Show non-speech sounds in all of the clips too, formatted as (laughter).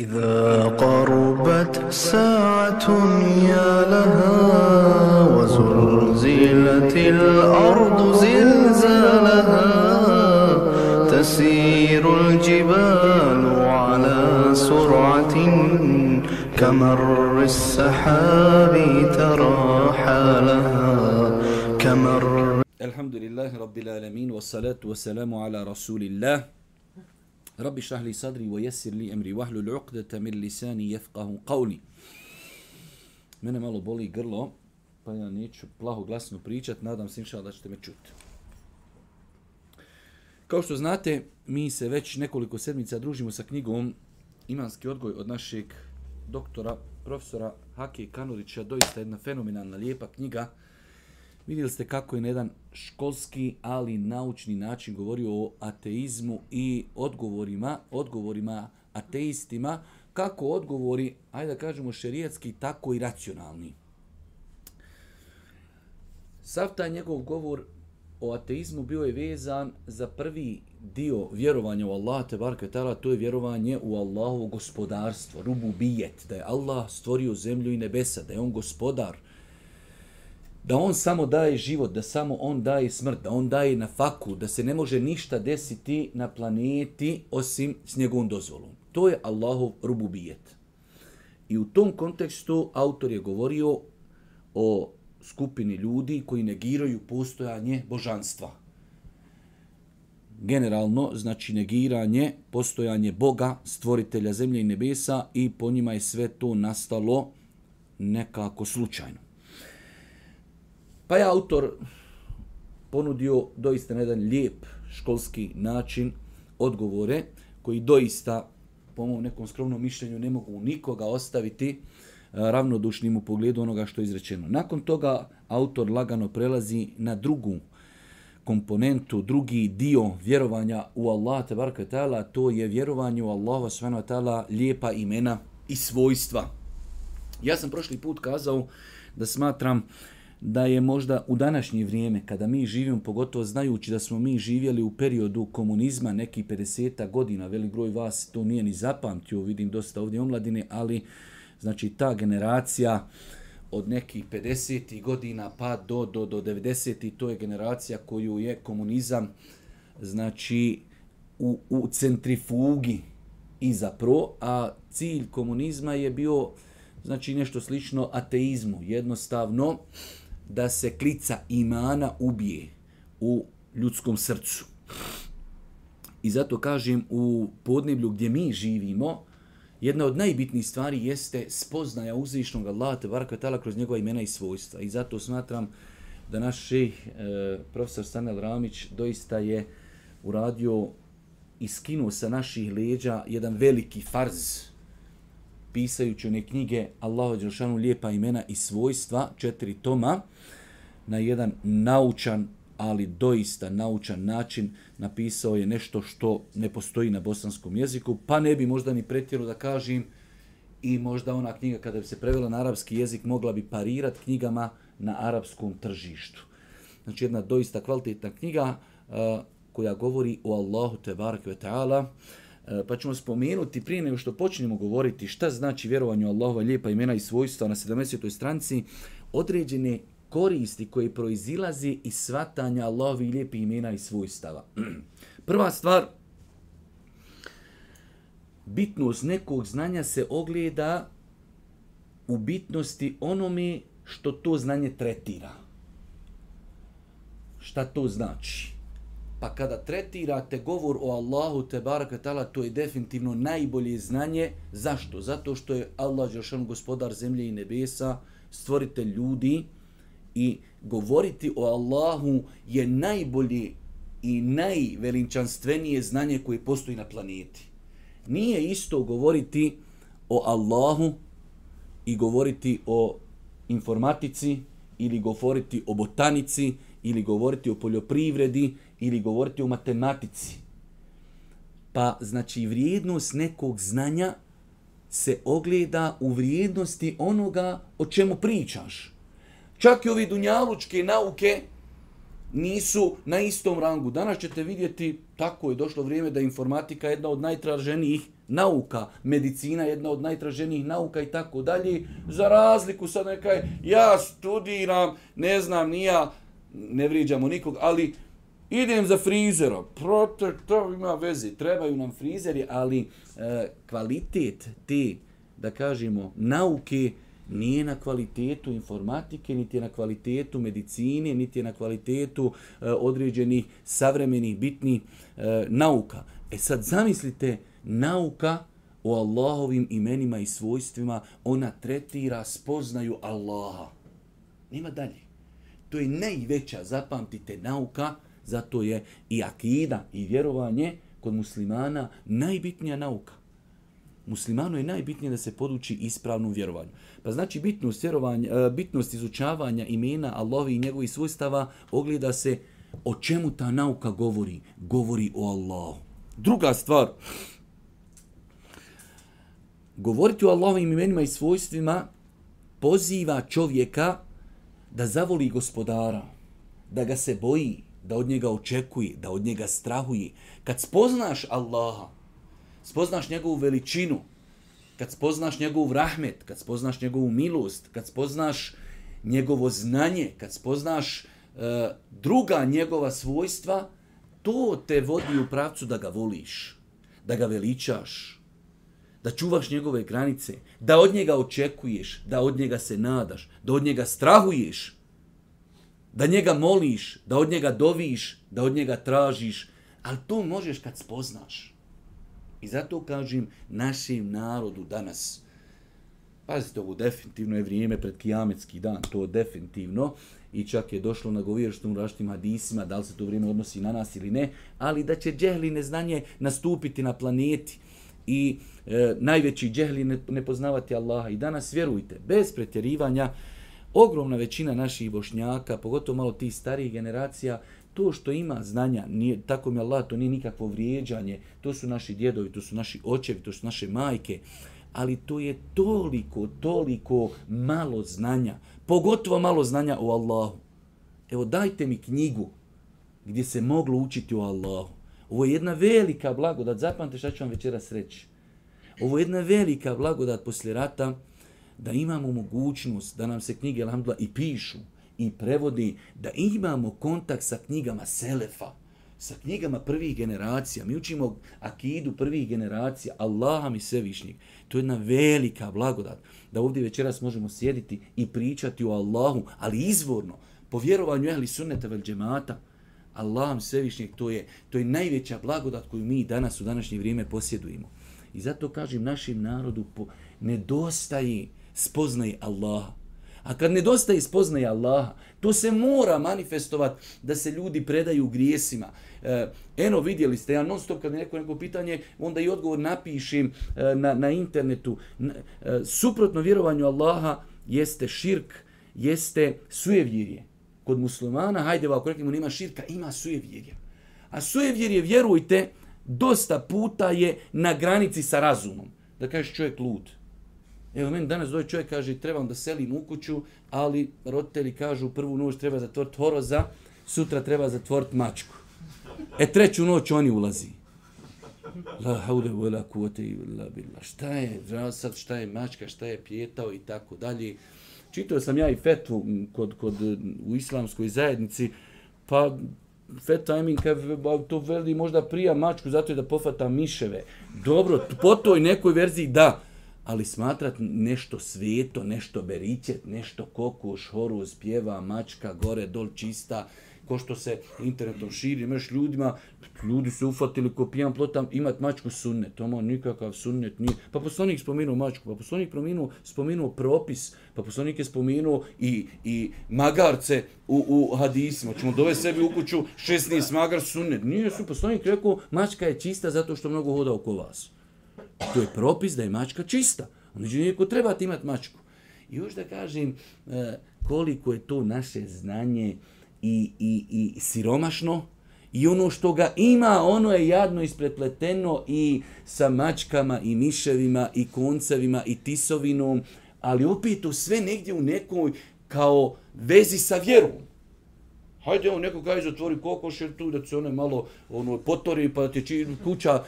إذا قربت ساعة يا لها وزلزلت الأرض زلزالها تسير الجبال على سرعة كمر السحاب ترى حالها كمر الحمد لله رب العالمين والصلاة والسلام على رسول الله Rabbi šahli sadri wa jesir li emri wahlu l'uqdata mir lisani jefqahu qavli. Mene malo boli grlo, pa ja neću plaho glasno pričat, nadam se inša da ćete me čuti. Kao što znate, mi se već nekoliko sedmica družimo sa knjigom Imanski odgoj od našeg doktora, profesora Hake Kanurića, doista jedna fenomenalna, lijepa knjiga, Vidjeli ste kako je na jedan školski, ali naučni način govorio o ateizmu i odgovorima, odgovorima ateistima, kako odgovori, ajde da kažemo šerijetski, tako i racionalni. Sav taj njegov govor o ateizmu bio je vezan za prvi dio vjerovanja u Allaha te barke tala, to je vjerovanje u Allahovo gospodarstvo, rububijet, da je Allah stvorio zemlju i nebesa, da je on gospodar, da on samo daje život, da samo on daje smrt, da on daje na faku, da se ne može ništa desiti na planeti osim s njegovom dozvolom. To je Allahov rububijet. I u tom kontekstu autor je govorio o skupini ljudi koji negiraju postojanje božanstva. Generalno, znači negiranje, postojanje Boga, stvoritelja zemlje i nebesa i po njima je sve to nastalo nekako slučajno. Pa je autor ponudio doista na jedan lijep školski način odgovore koji doista, po mojom nekom skromnom mišljenju, ne mogu nikoga ostaviti e, ravnodušnim u pogledu onoga što je izrečeno. Nakon toga autor lagano prelazi na drugu komponentu, drugi dio vjerovanja u Allah, tabaraka ta'ala, to je vjerovanje u Allah, svana ta'ala, lijepa imena i svojstva. Ja sam prošli put kazao da smatram uh, da je možda u današnje vrijeme kada mi živimo, pogotovo znajući da smo mi živjeli u periodu komunizma neki 50 godina, velik broj vas to nije ni zapamtio, vidim dosta ovdje omladine, ali znači ta generacija od nekih 50 godina pa do, do, do 90 to je generacija koju je komunizam znači u, u centrifugi i zapro, a cilj komunizma je bio znači nešto slično ateizmu. Jednostavno, da se klica imana ubije u ljudskom srcu. I zato kažem u podneblju gdje mi živimo, jedna od najbitnijih stvari jeste spoznaja uzvišnog Allaha te baraka tala kroz njegova imena i svojstva. I zato smatram da naš šejh e, profesor Stanel Ramić doista je uradio i skinuo sa naših leđa jedan veliki farz mm pisajući one knjige Allaho Đelšanu lijepa imena i svojstva, četiri toma, na jedan naučan, ali doista naučan način napisao je nešto što ne postoji na bosanskom jeziku, pa ne bi možda ni pretjero da kažem i možda ona knjiga kada bi se prevela na arapski jezik mogla bi parirat knjigama na arapskom tržištu. Znači jedna doista kvalitetna knjiga uh, koja govori o Allahu Tebarek ve Ta'ala, uh, E, pa ćemo spomenuti prije nego što počnemo govoriti šta znači vjerovanje u Allahova lijepa imena i svojstva na 70. stranci, određene koristi koje proizilaze iz svatanja Allahovi lijepi imena i svojstava. (clears throat) Prva stvar, bitnost nekog znanja se ogleda u bitnosti onome što to znanje tretira. Šta to znači? Pa kada tretirate govor o Allahu te baraka tala, to je definitivno najbolje znanje. Zašto? Zato što je Allah Đeršan gospodar zemlje i nebesa, stvorite ljudi i govoriti o Allahu je najbolje i najveličanstvenije znanje koje postoji na planeti. Nije isto govoriti o Allahu i govoriti o informatici ili govoriti o botanici ili govoriti o poljoprivredi, ili govoriti o matematici. Pa znači vrijednost nekog znanja se ogleda u vrijednosti onoga o čemu pričaš. Čak i ove dunjalučke nauke nisu na istom rangu. Danas ćete vidjeti, tako je došlo vrijeme da je informatika jedna od najtraženijih nauka, medicina jedna od najtraženijih nauka i tako dalje. Za razliku sad nekaj, ja studiram, ne znam, nija, ne vrijeđamo nikog, ali idem za frizerom, prote, to ima veze, trebaju nam frizeri, ali e, kvalitet te, da kažemo, nauke nije na kvalitetu informatike, niti je na kvalitetu medicine, niti je na kvalitetu e, određenih savremenih bitnih e, nauka. E sad zamislite, nauka o Allahovim imenima i svojstvima, ona tretira spoznaju Allaha. Nima dalje. To je najveća, zapamtite, nauka, zato je i akida i vjerovanje kod muslimana najbitnija nauka. Muslimanu je najbitnije da se poduči ispravnom vjerovanju. Pa znači bitnost, vjerovanja, e, bitnost izučavanja imena Allahovi i njegovih svojstava ogleda se o čemu ta nauka govori. Govori o Allahu. Druga stvar, govoriti o Allahovim imenima i svojstvima poziva čovjeka da zavoli gospodara, da ga se boji, da od njega očekuje, da od njega strahuje. Kad spoznaš Allaha, spoznaš njegovu veličinu, kad spoznaš njegov rahmet, kad spoznaš njegovu milost, kad spoznaš njegovo znanje, kad spoznaš uh, druga njegova svojstva, to te vodi u pravcu da ga voliš, da ga veličaš da čuvaš njegove granice, da od njega očekuješ, da od njega se nadaš, da od njega strahuješ, da njega moliš, da od njega doviš, da od njega tražiš, ali to možeš kad spoznaš. I zato kažem našem narodu danas, pazite ovo, definitivno je vrijeme pred kijametski dan, to definitivno, i čak je došlo na govještom raštim hadisima, da li se to vrijeme odnosi na nas ili ne, ali da će džehli neznanje nastupiti na planeti, i e, najveći džehli ne, ne poznavati Allaha. I danas, vjerujte, bez pretjerivanja, ogromna većina naših bošnjaka, pogotovo malo tih starijih generacija, to što ima znanja, nije, tako mi Allah, to nije nikakvo vrijeđanje, to su naši djedovi, to su naši očevi, to su naše majke, ali to je toliko, toliko malo znanja, pogotovo malo znanja o Allahu. Evo dajte mi knjigu gdje se moglo učiti o Allahu. Ovo je jedna velika blagodat, zapamte šta ću vam večeras reći. Ovo je jedna velika blagodat poslije rata da imamo mogućnost da nam se knjige Lambla i pišu i prevodi, da imamo kontakt sa knjigama Selefa, sa knjigama prvih generacija. Mi učimo akidu prvih generacija, Allaha mi svevišnjeg. To je jedna velika blagodat da ovdje večeras možemo sjediti i pričati o Allahu, ali izvorno, po vjerovanju ehli sunneta vel džemata, Allahom svevišnjeg, to je, to je najveća blagodat koju mi danas u današnje vrijeme posjedujemo. I zato kažem našim narodu, po, nedostaje spoznaj Allaha. A kad nedostaje spoznaj Allaha, to se mora manifestovat da se ljudi predaju grijesima. E, eno, vidjeli ste, ja non stop kad mi neko neko pitanje, onda i odgovor napišem e, na, na internetu. Na, e, suprotno vjerovanju Allaha jeste širk, jeste sujevjirje kod muslimana, hajde, ako rekli mu nema širka, ima sujevjerje. A sujevjerje, vjerujte, dosta puta je na granici sa razumom. Da kažeš čovjek lud. Evo, meni danas dođe čovjek, kaže, trebam da selim u kuću, ali roditelji kažu, prvu noć treba zatvoriti horoza, sutra treba zatvoriti mačku. E, treću noć oni ulazi. La haude vola kuote i la bila. Šta je rasad, šta je mačka, šta je pjetao i tako dalje čitao sam ja i fetvu kod, kod, u islamskoj zajednici, pa feta I mean, kao to veli možda prija mačku, zato je da pofata miševe. Dobro, po toj nekoj verziji da, ali smatrat nešto sveto, nešto beričet, nešto kokoš, horoz, pjeva, mačka, gore, dol, čista, uh, ko što se internetom širi, imaš ljudima, ljudi su ufatili ko pijan plota, imat mačku sunnet, tamo nikakav sunnet nije. Pa poslanik spomenuo mačku, pa poslanik promenuo, spomenuo propis, pa poslanik je spomenuo i, i magarce u, u hadisima, ćemo dove sebi u kuću 16 magar sunnet. Nije su, poslanik rekao, mačka je čista zato što mnogo hoda oko vas. To je propis da je mačka čista. Onda nije ko trebate imati mačku. I još da kažem eh, koliko je to naše znanje uh, i, i, i siromašno, I ono što ga ima, ono je jadno isprepleteno i sa mačkama i miševima i koncevima i tisovinom, ali opet to sve negdje u nekoj kao vezi sa vjerom. Hajde, evo, neko kaže, otvori kokoš, jer tu da se one malo ono, potori, pa da ti či, kuća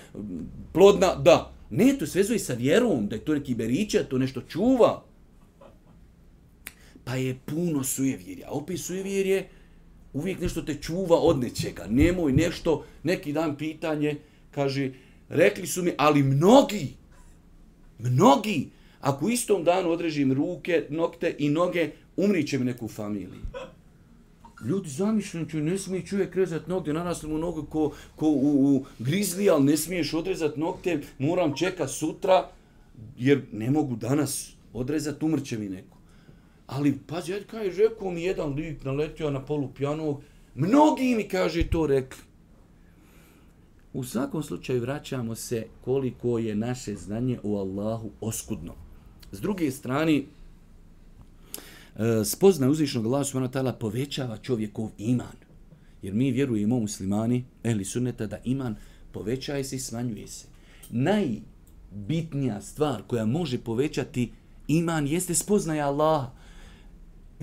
plodna, da. Ne, to sve zove sa vjerom, da je to neki beriče, to nešto čuva. Pa je puno sujevjerja. Opet sujevjerje, opet uvijek nešto te čuva od nečega. Nemoj nešto, neki dan pitanje, kaže, rekli su mi, ali mnogi, mnogi, ako u istom danu odrežim ruke, nokte i noge, umrit će mi neku familiju. Ljudi zamišljaju, ne smije čovjek rezati nokte, narasli mu noge ko, ko u, u grizli, ali ne smiješ odrezati nokte, moram čekat sutra, jer ne mogu danas odrezati, umrće mi neko. Ali, pazi, ajde, kaj, rekao mi jedan lik, naletio na polu pijanog, mnogi mi, kaže, to rekli. U svakom slučaju vraćamo se koliko je naše znanje u Allahu oskudno. S druge strane, e, spoznaj uzvišnog Allaha subhanahu wa ta'ala povećava čovjekov iman. Jer mi vjerujemo muslimani, ehli sunneta, da iman povećaje se i smanjuje se. Najbitnija stvar koja može povećati iman jeste spoznaja Allaha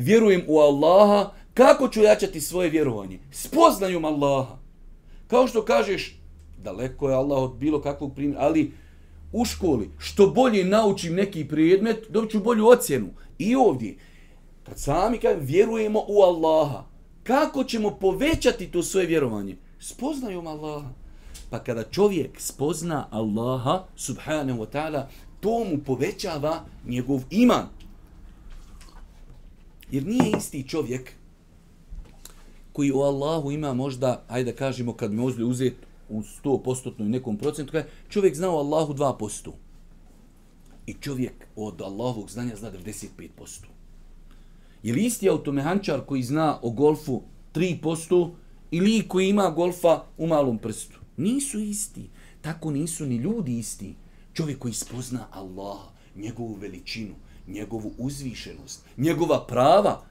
vjerujem u Allaha, kako ću jačati svoje vjerovanje? Spoznajom Allaha. Kao što kažeš, daleko je Allah od bilo kakvog primjera, ali u školi, što bolje naučim neki predmet, dobit ću bolju ocjenu. I ovdje, kad sami kažem, vjerujemo u Allaha, kako ćemo povećati to svoje vjerovanje? Spoznajom Allaha. Pa kada čovjek spozna Allaha, subhanahu wa ta'ala, to mu povećava njegov iman, Jer nije isti čovjek koji u Allahu ima možda, ajde da kažemo, kad mi ozli uzeti u 100% i nekom procentu, kaj, čovjek zna u Allahu 2%. I čovjek od Allahovog znanja zna 95%. Je li isti automehančar koji zna o golfu 3% ili koji ima golfa u malom prstu? Nisu isti. Tako nisu ni ljudi isti. Čovjek koji spozna Allaha, njegovu veličinu, njegovu uzvišenost, njegova prava.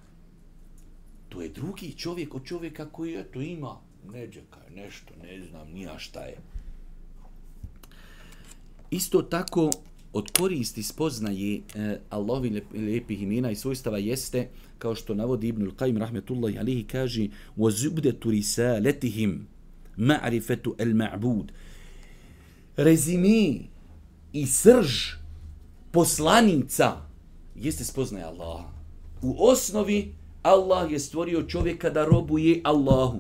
To je drugi čovjek od čovjeka koji je to ima. Neđe kaj, nešto, ne znam, nija šta je. Isto tako, od koristi spoznaje e, Allahovi lijepih imena i svojstava jeste, kao što navodi Ibn Al-Qaim, rahmetullahi alihi, kaže, وَزُبْدَتُ رِسَالَتِهِمْ مَعْرِفَتُ الْمَعْبُودِ Rezimi i srž poslanica jeste spoznaje Allaha. U osnovi Allah je stvorio čovjeka da robuje Allahu.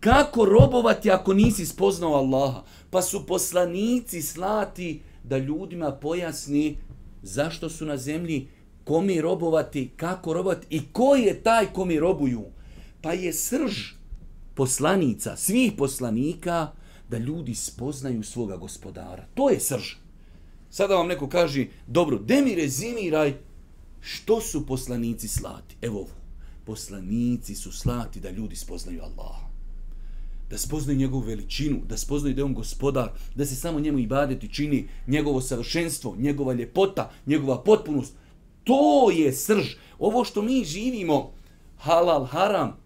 Kako robovati ako nisi spoznao Allaha? Pa su poslanici slati da ljudima pojasni zašto su na zemlji, kome robovati, kako robovati i ko je taj kome robuju. Pa je srž poslanica, svih poslanika, da ljudi spoznaju svoga gospodara. To je srž. Sada vam neko kaže, dobro, de mi rezimiraj što su poslanici slati. Evo ovo, poslanici su slati da ljudi spoznaju Allaha da spoznaju njegovu veličinu, da spoznaju da je on gospodar, da se samo njemu ibadeti čini njegovo savršenstvo, njegova ljepota, njegova potpunost. To je srž. Ovo što mi živimo, halal, haram,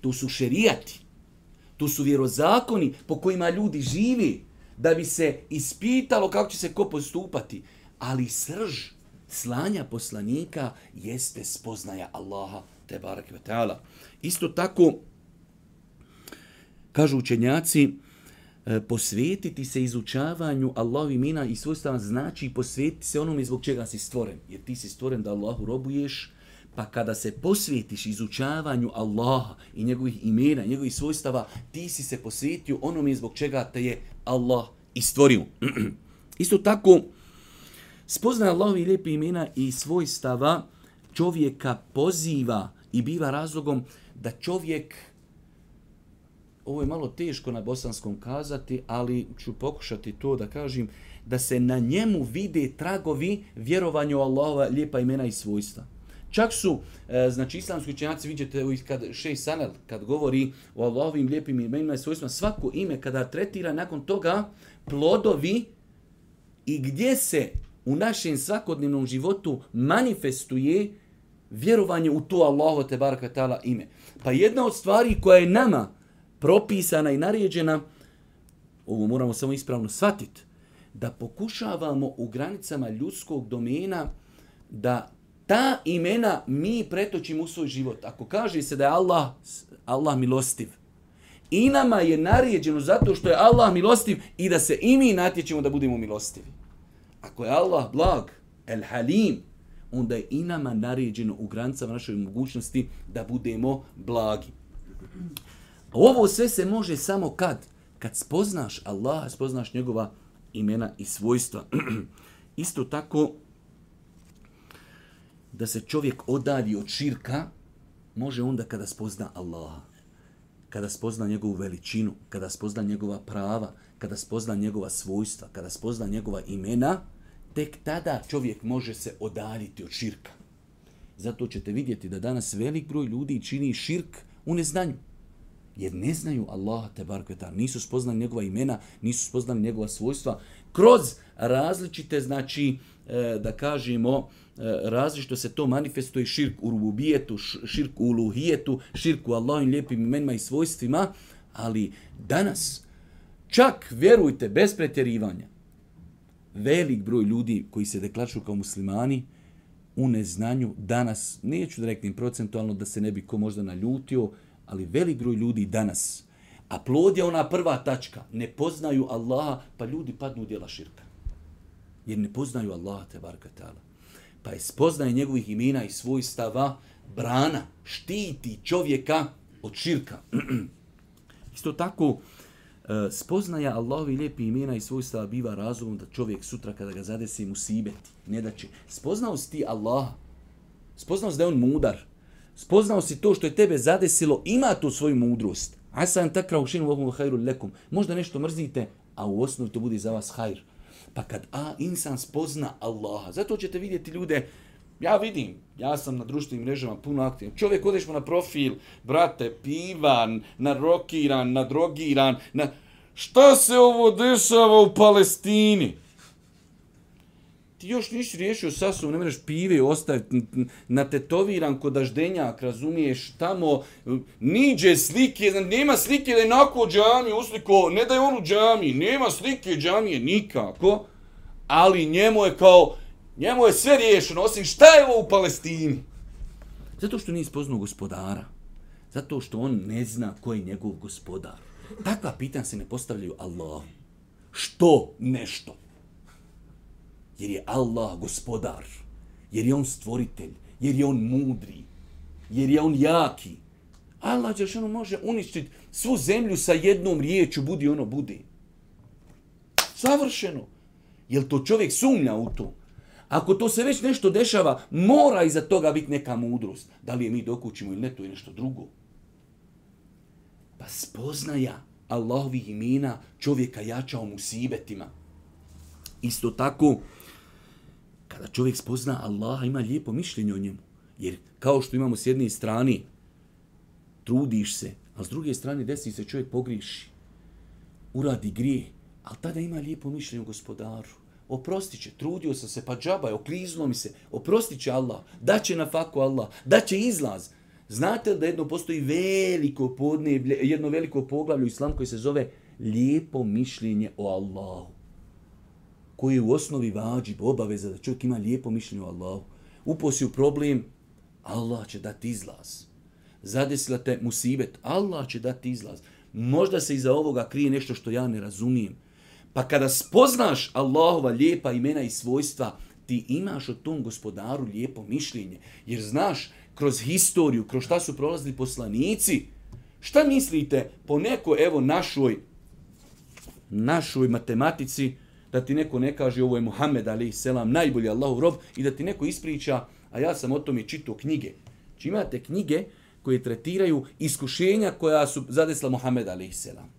to su šerijati, to su vjerozakoni po kojima ljudi živi da bi se ispitalo kako će se ko postupati. Ali srž slanja poslanika jeste spoznaja Allaha te barak teala. Isto tako, kažu učenjaci, e, posvetiti se izučavanju Allahu imena i svojstava znači posvetiti se onome zbog čega si stvoren. Jer ti si stvoren da Allahu robuješ, Pa kada se posvetiš izučavanju Allaha i njegovih imena, njegovih svojstava, ti si se posvetio onome zbog čega te je Allah i stvorio. (clears throat) Isto tako, spoznaje Allahovi lijepi imena i svojstava čovjeka poziva i biva razlogom da čovjek, ovo je malo teško na bosanskom kazati, ali ću pokušati to da kažem, da se na njemu vide tragovi vjerovanju Allahova lijepa imena i svojstva. Čak su, e, znači, islamski učenjaci, vidite, kad Šej Sanel, kad govori o Allahovim lijepim imenima i svojstvima, svako ime kada tretira nakon toga plodovi i gdje se u našem svakodnevnom životu manifestuje vjerovanje u to Allaho te baraka tala ime. Pa jedna od stvari koja je nama propisana i naređena, ovo moramo samo ispravno shvatiti, da pokušavamo u granicama ljudskog domena da ta imena mi pretočimo u svoj život. Ako kaže se da je Allah, Allah milostiv, i nama je naređeno zato što je Allah milostiv i da se i mi natječemo da budemo milostivi. Ako je Allah blag, el halim, onda je i nama naređeno u granicama našoj mogućnosti da budemo blagi. Ovo sve se može samo kad? Kad spoznaš Allaha, spoznaš njegova imena i svojstva. (clears throat) Isto tako, da se čovjek odadi od širka, može onda kada spozna Allaha, kada spozna njegovu veličinu, kada spozna njegova prava, kada spozna njegova svojstva, kada spozna njegova imena, tek tada čovjek može se odaliti od širka. Zato ćete vidjeti da danas velik broj ljudi čini širk u neznanju. Jer ne znaju Allaha te barkveta, nisu spoznali njegova imena, nisu spoznali njegova svojstva. Kroz različite, znači, uh, E, da kažemo, e, različito se to manifestuje širk u rububijetu, širk u luhijetu, širk u Allahim lijepim imenima i svojstvima, ali danas, čak vjerujte, bez pretjerivanja, velik broj ljudi koji se deklaču kao muslimani, u neznanju danas, neću da reknem procentualno da se ne bi ko možda naljutio, ali velik broj ljudi danas, a plod je ona prva tačka, ne poznaju Allaha, pa ljudi padnu u dijela širka jer ne poznaju Allaha te barkatala. Pa je spoznaje njegovih imena i svojstava brana, štiti čovjeka od širka. (clears throat) Isto tako, e, spoznaja Allahovi lijepi imena i svojstava biva razumom da čovjek sutra kada ga zadesi mu sibeti, ne da će. Spoznao si ti Allaha, spoznao si da je on mudar, spoznao si to što je tebe zadesilo, ima tu svoju mudrost. Asan takra ušinu ovom hajru lekom. Možda nešto mrzite, a u osnovi to bude za vas hajr. Pa kad a, insan spozna Allaha, zato ćete vidjeti ljude, ja vidim, ja sam na društvenim mrežama puno aktivan, čovjek odeš mu na profil, brate, pivan, narokiran, nadrogiran, na... šta se ovo dešava u Palestini? Ti još nisi riješio sasvom, ne mreš pive ostaviti, natetoviran kod daždenjak, razumiješ, tamo, niđe slike, nema slike da je nako džami usliko, ne da je on u džami, nema slike džamije nikako ali njemu je kao, njemu je sve riješeno, osim šta je ovo u Palestini? Zato što nije spoznao gospodara. Zato što on ne zna ko je njegov gospodar. Takva pitanja se ne postavljaju Allah. Što nešto? Jer je Allah gospodar. Jer je on stvoritelj. Jer je on mudri. Jer je on jaki. Allah će što može uništiti svu zemlju sa jednom riječu, budi ono, budi. Savršeno. Jel to čovjek sumnja u to? Ako to se već nešto dešava, mora iza toga biti neka mudrost. Da li je mi dokućimo ili ne, to je nešto drugo. Pa spoznaja Allahovih imena čovjeka jača o musibetima. Isto tako, kada čovjek spozna Allaha, ima lijepo mišljenje o njemu. Jer kao što imamo s jedne strane, trudiš se, a s druge strane desi se čovjek pogriši, uradi grijeh, Ali tada ima lijepo mišljenje u gospodaru. Oprostit će, trudio sam se, pa džaba je, okliznuo mi se. Oprostit će Allah, daće na faku Allah, daće izlaz. Znate li da jedno postoji veliko podne, jedno veliko poglavlje u islam koje se zove lijepo mišljenje o Allahu. Koje je u osnovi vađib, obaveza da čovjek ima lijepo mišljenje o Allahu. Uposi u problem, Allah će dati izlaz. Zadesila te musibet, Allah će dati izlaz. Možda se iza ovoga krije nešto što ja ne razumijem. Pa kada spoznaš Allahova lijepa imena i svojstva, ti imaš o tom gospodaru lijepo mišljenje. Jer znaš, kroz historiju, kroz šta su prolazili poslanici, šta mislite po neko, evo, našoj, našoj matematici, da ti neko ne kaže ovo je Muhammed, ali selam, najbolji Allahov rob, i da ti neko ispriča, a ja sam o tom i čitao knjige. Či znači, imate knjige koje tretiraju iskušenja koja su zadesla Muhammed, ali selam.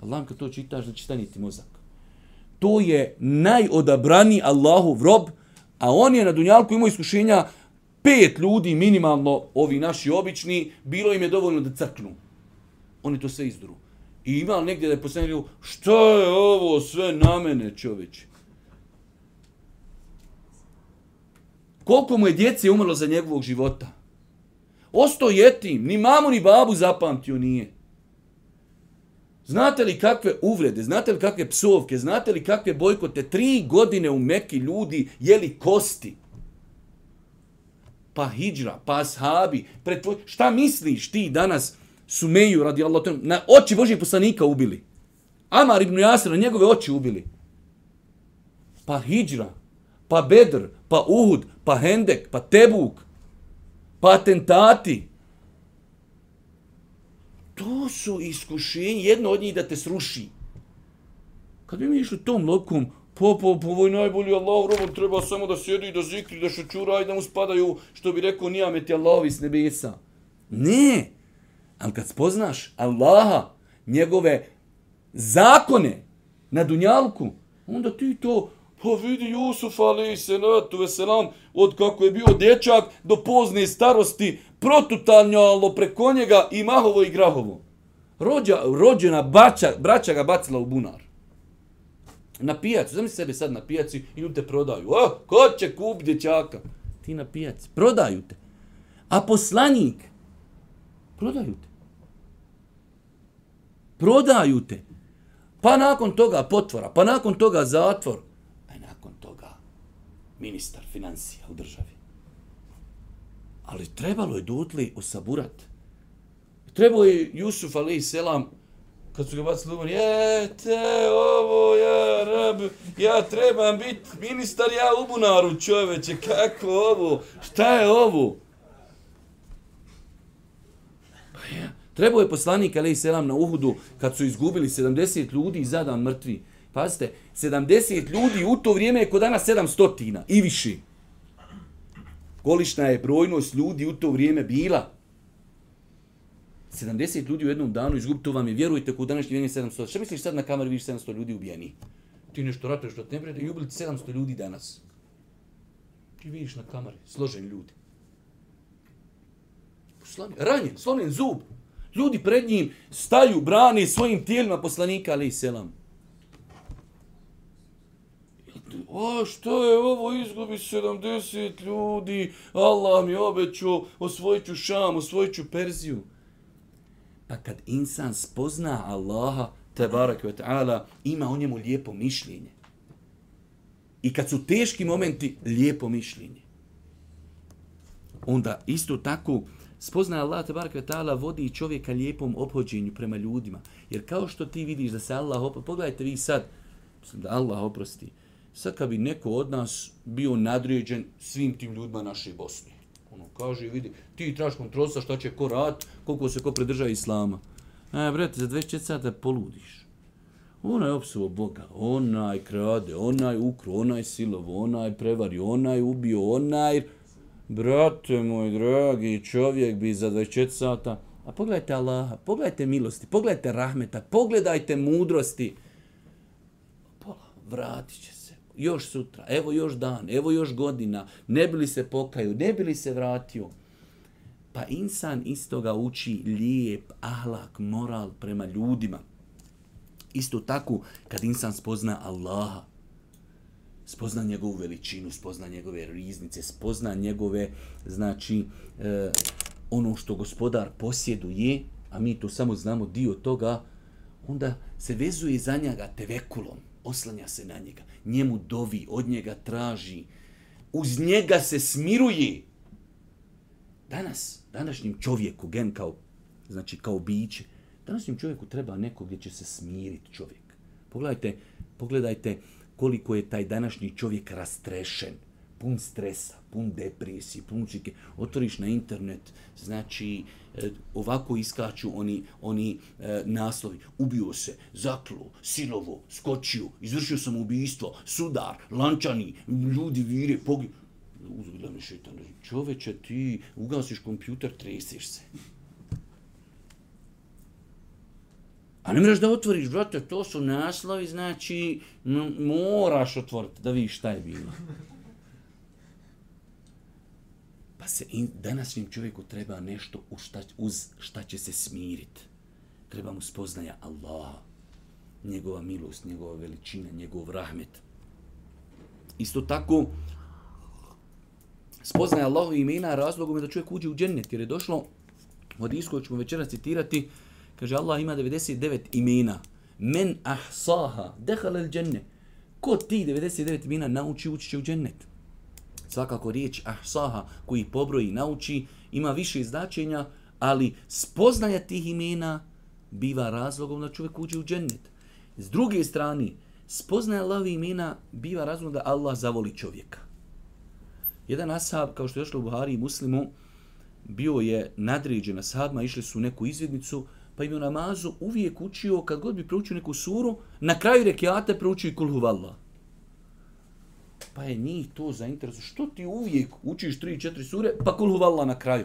Allah, kad to čitaš, znači stani ti mozak to je najodabrani Allahu rob, a on je na Dunjalku imao iskušenja pet ljudi, minimalno ovi naši obični, bilo im je dovoljno da crknu. Oni to sve izdru. I ima negdje da je posljednjivo, što je ovo sve na mene, čoveče? Koliko mu je djece umrlo za njegovog života? Osto jetim, ni mamu ni babu zapamtio nije. Znate li kakve uvrede, znate li kakve psovke, znate li kakve bojkote, tri godine u Meki ljudi jeli kosti. Pa hijra, pa ashabi, tvoj... šta misliš ti danas, Sumeju radi Allah, na oči Božih poslanika ubili. Amar ibn Jasir na njegove oči ubili. Pa hijra, pa bedr, pa uhud, pa hendek, pa tebuk, pa atentati. Pa to su iskušenje, jedno od njih da te sruši. Kad bi mi išli tom lokom, po, po, po, ovo je najbolji Allah, robo, treba samo da sjedi i da zikri, da šećura i da mu spadaju, što bi rekao, nijam je ti Allah iz nebesa. Ne, ali kad spoznaš Allaha, njegove zakone na Dunjalku, onda ti to, pa vidi Jusuf, ali i senatu, veselam, od kako je bio dječak do pozne starosti, protutanjalo preko njega i mahovo i grahovo. Rođa, rođena bača, braća ga bacila u bunar. Na pijacu, zamisli sebe sad na pijaci i ljudi te prodaju. Oh, ko će kup dječaka? Ti na pijaci, prodaju te. A poslanik, prodaju te. Prodaju te. Pa nakon toga potvora, pa nakon toga zatvor, a nakon toga ministar financija u državi. Ali trebalo je dutli osaburat. Trebao je Jusuf alaih selam, kad su ga bacili umar, je te ovo ja rab, ja trebam biti ministar, ja u bunaru čoveče, kako ovo, šta je ovo? Pa je, trebao je poslanik alaih selam na Uhudu, kad su izgubili 70 ljudi i zadan mrtvi. Pazite, 70 ljudi u to vrijeme je kod danas 700 i više. Kolišna je brojnost ljudi u to vrijeme bila. 70 ljudi u jednom danu izgubi, to vam je, vjerujte, ko u današnji vjenje 700. Šta misliš sad na kameru vidiš 700 ljudi ubijeni? Ti nešto ratuješ da te prijatelj, ubili 700 ljudi danas. Ti vidiš na kameri, složen ljudi. Slami, ranjen, slomljen zub. Ljudi pred njim staju, brani svojim tijelima poslanika, ali i selam. a što je ovo, izgubi 70 ljudi, Allah mi obećao, osvojit ću Šam, osvojit ću Perziju. Pa kad insan spozna Allaha, te barak ve ta'ala, ima o njemu lijepo mišljenje. I kad su teški momenti, lijepo mišljenje. Onda isto tako, spozna Allah, te barak ve ta'ala, vodi čovjeka lijepom obhođenju prema ljudima. Jer kao što ti vidiš da se Allah opa, pogledajte vi sad, mislim da Allah oprosti, sad kad bi neko od nas bio nadređen svim tim ljudima naše Bosne. Ono kaže, vidi, ti traži kontrolca šta će ko rad, koliko se ko predrža islama. E, vrati, za 24 sata poludiš. Onaj opsuo Boga, onaj krade, onaj ukro, onaj silovo, onaj prevario, onaj ubio, onaj... Brate moj dragi, čovjek bi za 24 sata... A pogledajte Allaha, pogledajte milosti, pogledajte rahmeta, pogledajte mudrosti. Pola, vratit će se još sutra, evo još dan, evo još godina, ne bi li se pokaju, ne bi li se vratio. Pa insan istoga uči lijep, ahlak, moral prema ljudima. Isto tako kad insan spozna Allaha, spozna njegovu veličinu, spozna njegove riznice, spozna njegove, znači, e, ono što gospodar posjeduje, a mi to samo znamo dio toga, onda se vezuje za njega tevekulom oslanja se na njega, njemu dovi, od njega traži, uz njega se smiruje. Danas, današnjim čovjeku, gen kao, znači kao biće, današnjim čovjeku treba neko gdje će se smiriti čovjek. Pogledajte, pogledajte koliko je taj današnji čovjek rastrešen pun stresa, pun depresije, pun čike, otvoriš na internet, znači e, ovako iskaču oni, oni e, naslovi, ubio se, zaklo, silovo, skočio, izvršio sam ubijstvo, sudar, lančani, ljudi vire, pogledaj, uzgledam je šetan, čoveče, ti ugasiš kompjuter, treseš se. A ne mreš da otvoriš, brate, to su naslovi, znači, moraš otvoriti da vidiš šta je bilo se in, današnjem čovjeku treba nešto u šta, uz šta će se smirit. Treba mu spoznaja Allaha, njegova milost, njegova veličina, njegov rahmet. Isto tako, spoznaja Allahu imena razlogom je da čovjek uđe u džennet, jer je došlo, od iskoja ćemo večera citirati, kaže Allah ima 99 imena, men ahsaha, dehalel džennet, ko ti 99 imena nauči, ući će u džennet. Svakako riječ ahsaha koji pobroji i nauči ima više značenja, ali spoznaja tih imena biva razlogom da čovjek uđe u džennet. S druge strane, spoznaja Allahovi imena biva razlogom da Allah zavoli čovjeka. Jedan ashab, kao što je došlo u Buhari i Muslimu, bio je nadređen ashabima, išli su u neku izvednicu, pa im je namazu uvijek učio, kad god bi proučio neku suru, na kraju rekiata proučio i kulhu vallaha pa je njih to zainteresuo. Što ti uvijek učiš tri, četiri sure, pa kul huvala na kraju?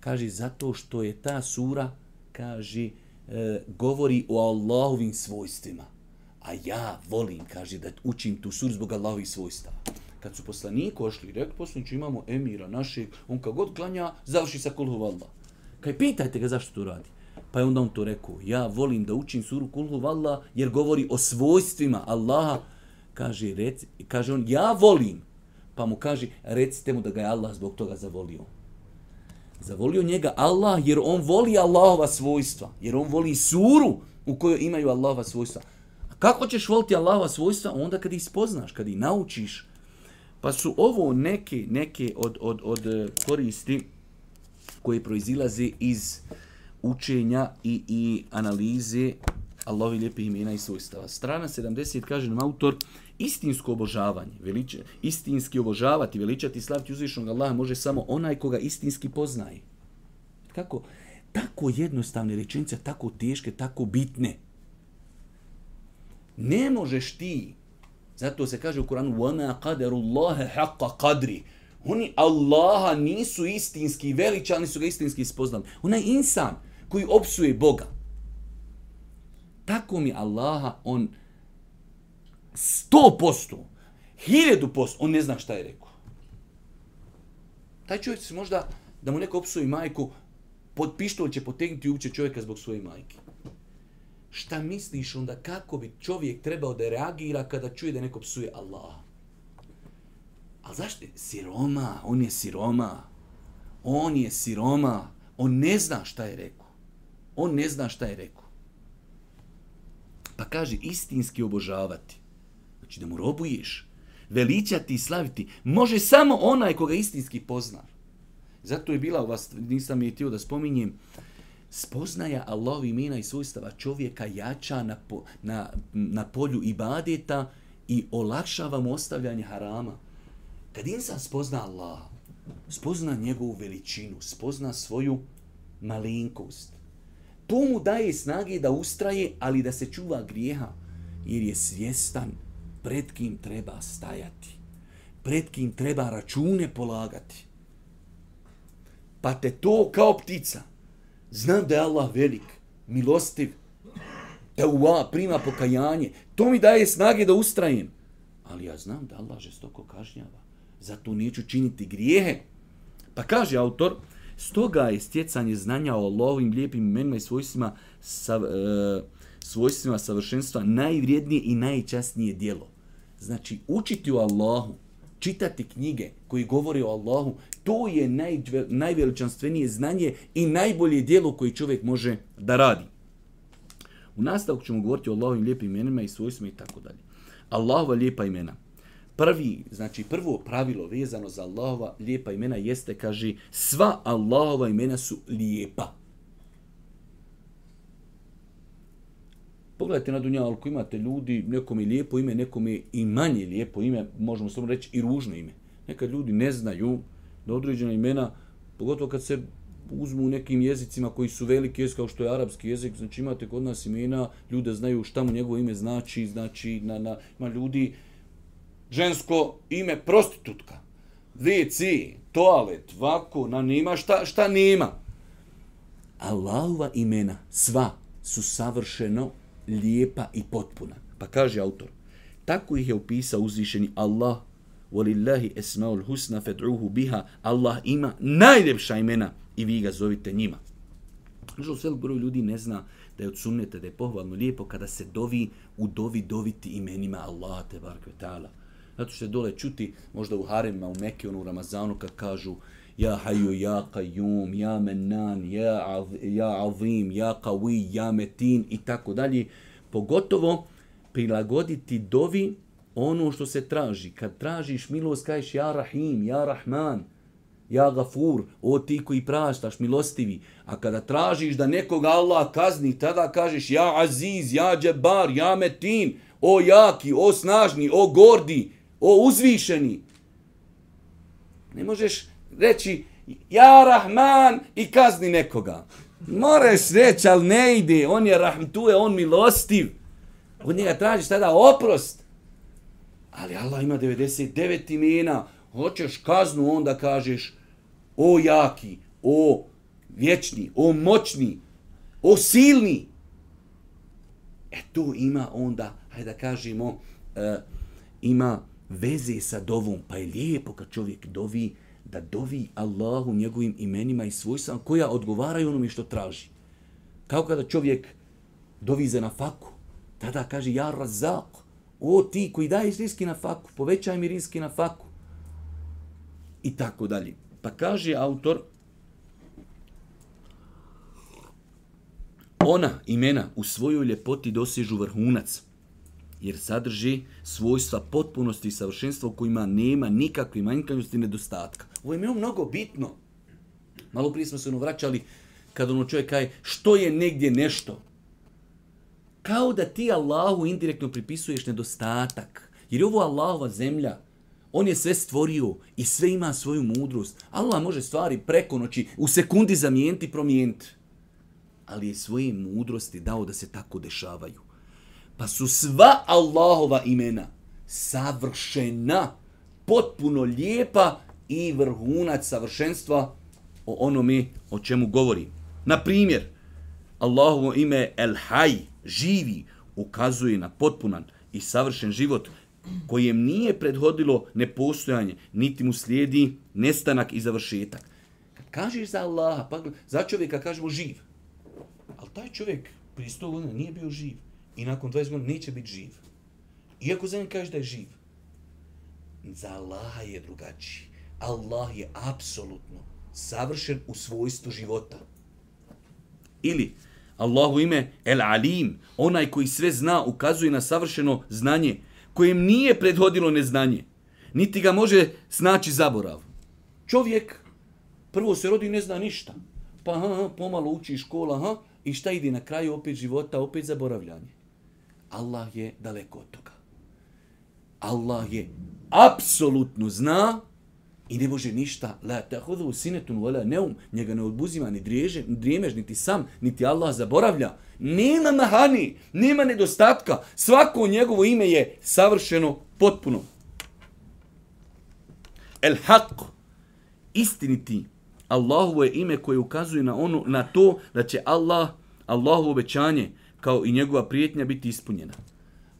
Kaže, zato što je ta sura, kaže, e, govori o Allahovim svojstvima. A ja volim, kaže, da učim tu suru zbog Allahovih svojstava. Kad su poslaniku ošli, rekli, poslaniću imamo emira našeg, on kao god klanja, završi sa kul huvala. Kaj, pitajte ga zašto to radi. Pa je onda on to rekao, ja volim da učim suru kul huvala jer govori o svojstvima Allaha, kaže, reci, kaže on, ja volim. Pa mu kaže, recite mu da ga je Allah zbog toga zavolio. Zavolio njega Allah jer on voli Allahova svojstva. Jer on voli suru u kojoj imaju Allahova svojstva. A kako ćeš voliti Allahova svojstva? Onda kad ih spoznaš, kad ih naučiš. Pa su ovo neke, neke od, od, od e, koristi koje proizilaze iz učenja i, i analize Allahovi lijepih imena i svojstava. Strana 70 kaže nam autor, istinsko obožavanje, veliče, istinski obožavati, veličati i slaviti uzvišnog Allaha može samo onaj koga istinski poznaje. Kako? Tako jednostavne rečenice, tako teške, tako bitne. Ne možeš ti, zato se kaže u Koranu, وَمَا قَدَرُ اللَّهَ حَقَّ قَدْرِ Oni Allaha nisu istinski veličani, su ga istinski spoznali. Onaj insan koji opsuje Boga, tako mi Allaha, on sto posto, hiljedu posto, on ne zna šta je rekao. Taj čovjek se možda, da mu neko opsuje majku, pod pištol će potegnuti uče čovjeka zbog svoje majke. Šta misliš onda kako bi čovjek trebao da reagira kada čuje da neko psuje Allaha? Ali zašto? Siroma, on je siroma. On je siroma. On ne zna šta je rekao. On ne zna šta je rekao. Pa kaže, istinski obožavati. Znači da mu robuješ. Veličati i slaviti. Može samo onaj koga istinski pozna. Zato je bila u vas, nisam je htio da spominjem, spoznaja Allahovi imena i svojstava čovjeka jača na, po, na, na polju ibadeta i olakšava mu ostavljanje harama. Kad insan spozna Allaha, spozna njegovu veličinu, spozna svoju malinkost, To mu daje snage da ustraje, ali da se čuva grijeha, jer je svjestan pred kim treba stajati, pred kim treba račune polagati. Pa te to kao ptica, znam da je Allah velik, milostiv, da ua, prima pokajanje, to mi daje snage da ustrajem. Ali ja znam da Allah žestoko kažnjava, zato neću činiti grijehe. Pa kaže autor, Stoga je stjecanje znanja o Allahovim lijepim imenima i svojstvima, sav, e, svojstvima savršenstva najvrijednije i najčasnije dijelo. Znači, učiti o Allahu, čitati knjige koji govori o Allahu, to je naj, najveličanstvenije znanje i najbolje dijelo koje čovjek može da radi. U nastavku ćemo govoriti o Allahovim lijepim imenima i svojstvima i tako dalje. Allahova lijepa imena prvi, znači prvo pravilo vezano za Allahova lijepa imena jeste, kaže, sva Allahova imena su lijepa. Pogledajte na dunja, ako imate ljudi, nekom je lijepo ime, nekom je i manje lijepo ime, možemo samo reći i ružno ime. Nekad ljudi ne znaju da određena imena, pogotovo kad se uzmu nekim jezicima koji su veliki jezik, kao što je arapski jezik, znači imate kod nas imena, ljude znaju šta mu njegovo ime znači, znači na, na, ima ljudi, žensko ime prostitutka. WC, toalet, vako, na nima, šta, šta nima. Allahova imena, sva, su savršeno lijepa i potpuna. Pa kaže autor, tako ih je upisao uzvišeni Allah, Walillahi esmaul husna fed'uhu biha, Allah ima najljepša imena i vi ga zovite njima. Žal, sve broj ljudi ne zna da je od sunneta da je pohvalno lijepo kada se dovi u dovi doviti imenima Allah, te barakve ta'ala. Zato što je dole čuti, možda u Harima, u Mekke, ono u Ramazanu, kad kažu Ja haju, ja kajum, ja menan, ja, ja avim, ja kawi, ja metin i tako dalje. Pogotovo prilagoditi dovi ono što se traži. Kad tražiš milost, kažeš ja rahim, ja rahman, ja gafur, o ti koji praštaš, milostivi. A kada tražiš da nekoga Allah kazni, tada kažeš ja aziz, ja džebar, ja metin, o jaki, o snažni, o gordi o uzvišeni. Ne možeš reći, ja Rahman i kazni nekoga. Moraš reći, ali ne ide, on je Rahman, tu je on milostiv. Od njega tražiš tada oprost. Ali Allah ima 99 imena, hoćeš kaznu, onda kažeš, o jaki, o vječni, o moćni, o silni. E to ima onda, hajde da kažemo, uh, ima veze sa dovom, pa je lijepo kad čovjek dovi, da dovi Allahu njegovim imenima i svojstvama koja odgovaraju onome što traži. Kao kada čovjek dovi za nafaku, tada kaže, ja razak, o ti koji daješ riski na faku, povećaj mi riski na faku. I tako dalje. Pa kaže autor, ona imena u svojoj ljepoti dosježu vrhunac jer sadrži svojstva potpunosti i savršenstva u kojima nema nikakve manjkavosti i nedostatka. Ovo je mi mnogo bitno. Malo prije smo se ono vraćali kad ono čovjek kaje što je negdje nešto. Kao da ti Allahu indirektno pripisuješ nedostatak. Jer je ovo Allahova zemlja. On je sve stvorio i sve ima svoju mudrost. Allah može stvari preko noći u sekundi zamijeniti i promijeniti. Ali je svoje mudrosti dao da se tako dešavaju pa su sva Allahova imena savršena, potpuno lijepa i vrhunac savršenstva o onome o čemu govori. Na primjer, Allahovo ime El Hay, živi, ukazuje na potpunan i savršen život kojem nije prethodilo nepostojanje, niti mu slijedi nestanak i završetak. Kad kažeš za Allaha, pa za čovjeka kažemo živ. Ali taj čovjek prije 100 godina nije bio živ i nakon 20 godina neće biti živ. Iako za kaže da je živ, za Allaha je drugačiji. Allah je apsolutno savršen u svojstvu života. Ili, Allahu ime El Alim, onaj koji sve zna, ukazuje na savršeno znanje, kojem nije prethodilo neznanje, niti ga može snaći zaborav. Čovjek prvo se rodi i ne zna ništa. Pa ha, ha, pomalo uči škola, ha, i šta ide na kraju opet života, opet zaboravljanje. Allah je daleko od toga. Allah je apsolutno zna i ne može ništa la tahudhu sinetun wala neum njega ne odbuzima ni dreže ni dremež niti sam niti Allah zaboravlja nema mahani nema nedostatka svako njegovo ime je savršeno potpuno el haq istiniti Allahovo je ime koje ukazuje na ono na to da će Allah Allahovo obećanje kao i njegova prijetnja biti ispunjena.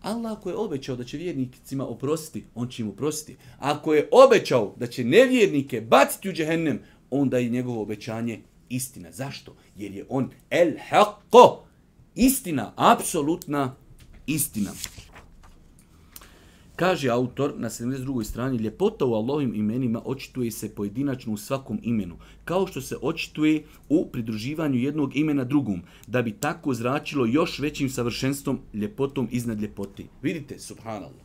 Allah ako je obećao da će vjernicima oprostiti, on će im oprostiti. Ako je obećao da će nevjernike baciti u džehennem, onda je njegovo obećanje istina. Zašto? Jer je on el haqqo, istina, apsolutna istina. Kaže autor na 72. strani, ljepota u Allahovim imenima očituje se pojedinačno u svakom imenu, kao što se očituje u pridruživanju jednog imena drugom, da bi tako zračilo još većim savršenstvom ljepotom iznad ljepoti. Vidite, subhanallah.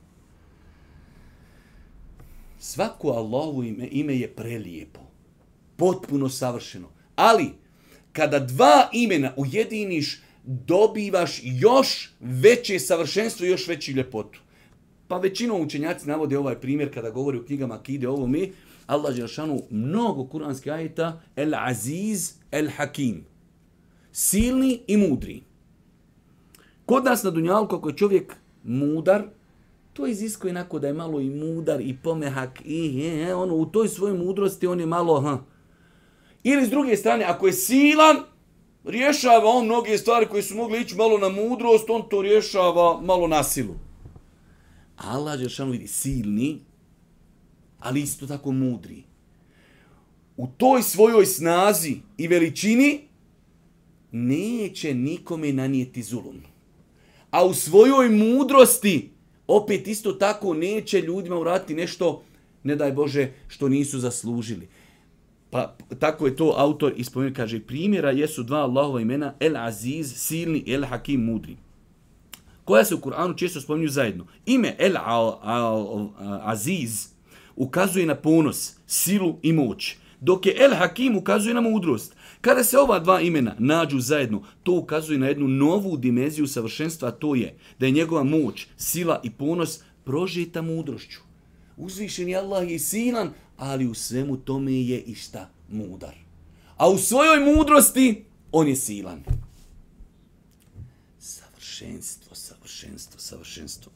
Svako Allahovo ime, ime je prelijepo, potpuno savršeno, ali kada dva imena ujediniš, dobivaš još veće savršenstvo, još veći ljepotu. Pa većino učenjaci navode ovaj primjer kada govori u knjigama Kide ovo mi, Allah je mnogo kuranskih ajeta, El Aziz, El Hakim. Silni i mudri. Kod nas na Dunjalku, ako je čovjek mudar, to iziskuje inako da je malo i mudar i pomehak. I, je, je, ono, u toj svojoj mudrosti on je malo... Ha. Ili s druge strane, ako je silan, rješava on mnoge stvari koje su mogli ići malo na mudrost, on to rješava malo na silu. Allah Đeršanu vidi silni, ali isto tako mudri. U toj svojoj snazi i veličini neće nikome nanijeti zulum. A u svojoj mudrosti opet isto tako neće ljudima urati nešto, ne daj Bože, što nisu zaslužili. Pa tako je to autor ispomenuo, kaže, primjera jesu dva Allahova imena, El Aziz, silni, El Hakim, mudri koja se u Kur'anu često spominju zajedno. Ime El al, al, al, Aziz ukazuje na ponos, silu i moć, dok je El Hakim ukazuje na mudrost. Kada se ova dva imena nađu zajedno, to ukazuje na jednu novu dimenziju savršenstva, to je da je njegova moć, sila i ponos prožita mudrošću. Uzvišen je Allah i silan, ali u svemu tome je i šta? Mudar. A u svojoj mudrosti on je silan savršenstvo, savršenstvo, savršenstvo.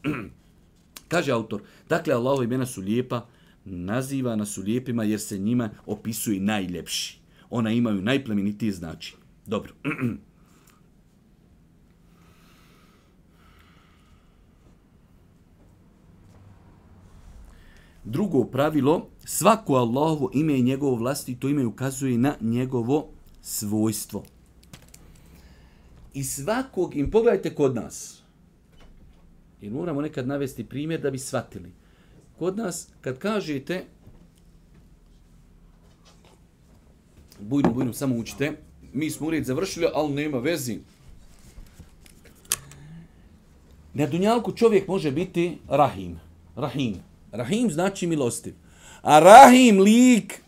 (clears throat) Kaže autor, dakle, Allahove imena su lijepa, nazivana su lijepima jer se njima opisuje najljepši. Ona imaju najplemenitije znači. Dobro. (clears throat) Drugo pravilo, svako Allahovo ime i njegovo vlastito ime ukazuje na njegovo svojstvo. I svakog im, pogledajte kod nas, jer moramo nekad navesti primjer da bi shvatili. Kod nas, kad kažete, bujno, bujno, samo učite, mi smo ured završili, ali nema vezi. Na dunjalku čovjek može biti rahim. Rahim. Rahim znači milostiv. A rahim lik,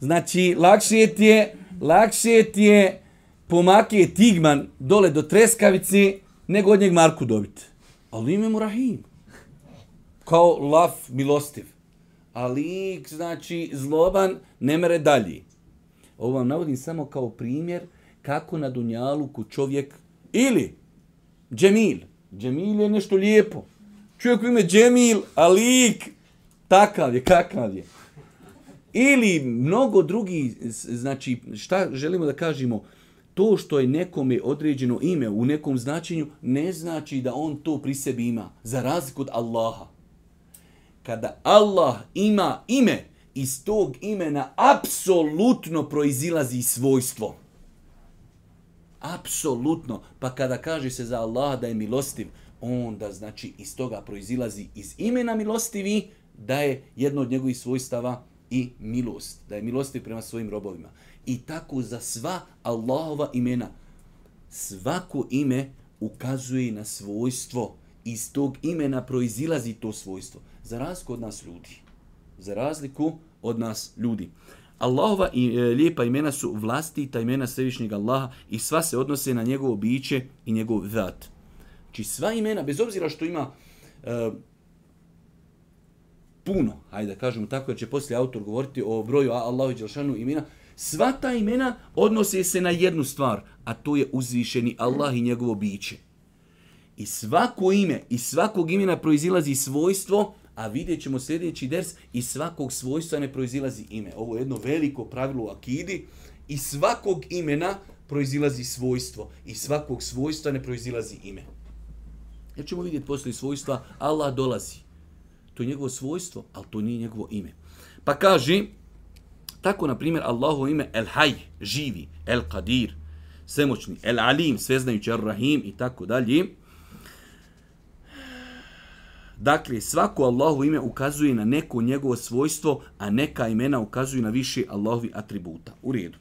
znači lakše ti je, lakše ti je pomake Tigman dole do Treskavice, nego od njeg Marku dobiti. Ali ime mu Rahim. Kao laf, milostiv. Ali, znači, zloban, ne mere dalje. Ovo vam navodim samo kao primjer kako na Dunjaluku čovjek ili Džemil. Džemil je nešto lijepo. Čovjek u ime Džemil, a lik, takav je, kakav je. Ili mnogo drugi, znači, šta želimo da kažemo, uh, to što je nekome određeno ime u nekom značenju ne znači da on to pri sebi ima, za razliku od Allaha. Kada Allah ima ime, iz tog imena apsolutno proizilazi svojstvo. Apsolutno. Pa kada kaže se za Allaha da je milostiv, onda znači iz toga proizilazi iz imena milostivi da je jedno od njegovih svojstava i milost. Da je milostiv prema svojim robovima. I tako za sva Allahova imena. Svako ime ukazuje na svojstvo. Iz tog imena proizilazi to svojstvo. Za razliku od nas ljudi. Za razliku od nas ljudi. Allahova i, e, lijepa imena su vlastita imena Svevišnjeg Allaha i sva se odnose na njegovo biće i njegov vrat. Či znači, sva imena, bez obzira što ima e, puno, hajde da kažemo tako, jer će poslije autor govoriti o broju Allahovi Đelšanu imena, Sva ta imena odnose se na jednu stvar, a to je uzvišeni Allah i njegovo biće. I svako ime, i svakog imena proizilazi svojstvo, a vidjet ćemo sljedeći ders, i svakog svojstva ne proizilazi ime. Ovo je jedno veliko pravilo u akidi, i svakog imena proizilazi svojstvo, i svakog svojstva ne proizilazi ime. Jer ćemo vidjeti poslije svojstva, Allah dolazi. To je njegovo svojstvo, ali to nije njegovo ime. Pa kaži, Tako, na primjer, Allahu ime El Hay, živi, El Qadir, svemoćni, El Alim, sveznajući, Ar Rahim i tako dalje. Dakle, svako Allahu ime ukazuje na neko njegovo svojstvo, a neka imena ukazuju na više Allahovi atributa. U redu.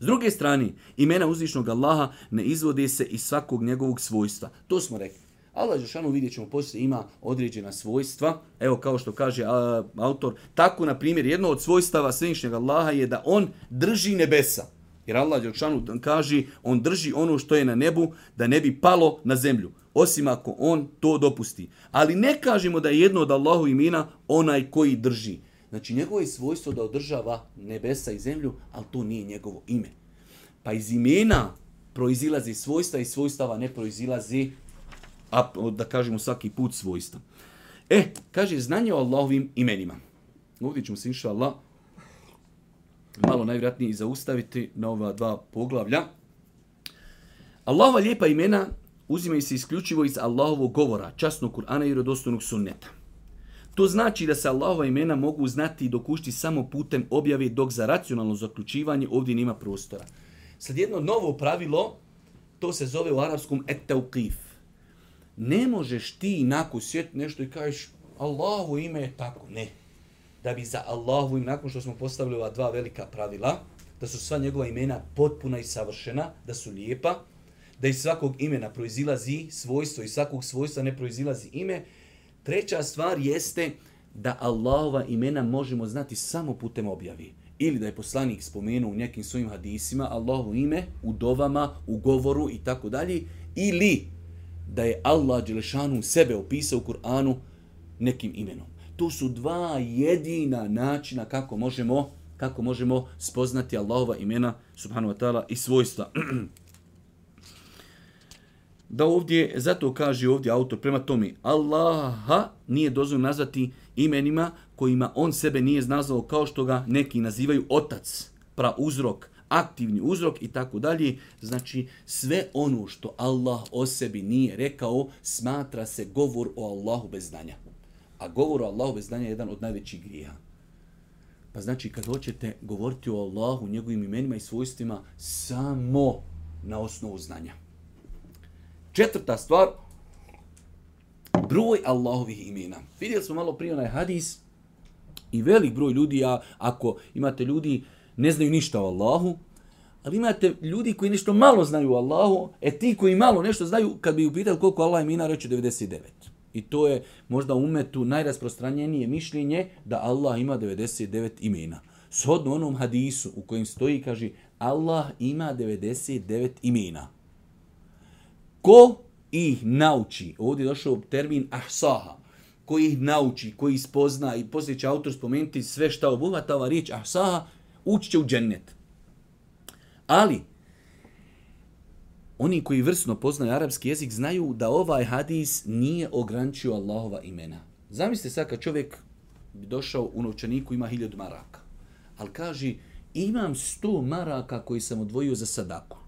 S druge strane, imena uzvišnog Allaha ne izvode se iz svakog njegovog svojstva. To smo rekli. Allah Žešanu vidjet ćemo poslije ima određena svojstva. Evo kao što kaže a, autor, tako na primjer jedno od svojstava svinišnjeg Allaha je da on drži nebesa. Jer Allah Žešanu kaže on drži ono što je na nebu da ne bi palo na zemlju. Osim ako on to dopusti. Ali ne kažemo da je jedno od Allahu imena onaj koji drži. Znači njegovo je svojstvo da održava nebesa i zemlju, ali to nije njegovo ime. Pa iz imena proizilazi svojstva i svojstava ne proizilazi a, da kažemo svaki put svojstva. E, kaže, znanje o Allahovim imenima. Ovdje ćemo se, inša Allah, malo najvratnije i zaustaviti na ova dva poglavlja. Allahova lijepa imena uzimaju se isključivo iz Allahovog govora, časnog Kur'ana i rodostojnog sunneta. To znači da se Allahova imena mogu znati i dokušti samo putem objave dok za racionalno zaključivanje ovdje nima prostora. Sad jedno novo pravilo, to se zove u arapskom etteukif. Ne možeš ti nakon sjeti nešto i kažeš Allahu ime je tako. Ne. Da bi za Allahu ime, nakon što smo postavili ova dva velika pravila, da su sva njegova imena potpuna i savršena, da su lijepa, da iz svakog imena proizilazi svojstvo i svakog svojstva ne proizilazi ime. Treća stvar jeste da Allahova imena možemo znati samo putem objavi. Ili da je poslanik spomenuo u nekim svojim hadisima Allahovo ime u dovama, u govoru i tako dalje. Ili da je Allah Đelešanu sebe opisao u Kur'anu nekim imenom. To su dva jedina načina kako možemo kako možemo spoznati Allahova imena subhanahu wa ta'ala i svojstva. (clears throat) da ovdje, zato kaže ovdje autor prema tome, Allaha nije dozvoljeno nazvati imenima kojima on sebe nije nazvao kao što ga neki nazivaju otac, pra uzrok, aktivni uzrok i tako dalje. Znači, sve ono što Allah o sebi nije rekao, smatra se govor o Allahu bez znanja. A govor o Allahu bez znanja je jedan od najvećih grija. Pa znači, kad hoćete govoriti o Allahu, njegovim imenima i svojstvima, samo na osnovu znanja. Četvrta stvar, broj Allahovih imena. Vidjeli smo malo prije onaj hadis i velik broj ljudi, a ako imate ljudi uh, ne znaju ništa o Allahu, ali imate ljudi koji nešto malo znaju o Allahu, e ti koji malo nešto znaju, kad bi upitali koliko Allah imina, reći 99. I to je možda u umetu najrasprostranjenije mišljenje da Allah ima 99 imena. Shodno onom hadisu u kojem stoji kaže Allah ima 99 imena. Ko ih nauči, ovdje je došao termin ahsaha, koji ih nauči, koji ih spozna i poslije će autor spomenuti sve šta obuhvata ova riječ ahsaha, ući će u džennet. Ali, oni koji vrsno poznaju arapski jezik znaju da ovaj hadis nije ograničio Allahova imena. Zamislite sad kad čovjek bi došao u novčaniku ima hiljadu maraka. Ali kaže, imam sto maraka koji sam odvojio za sadaku.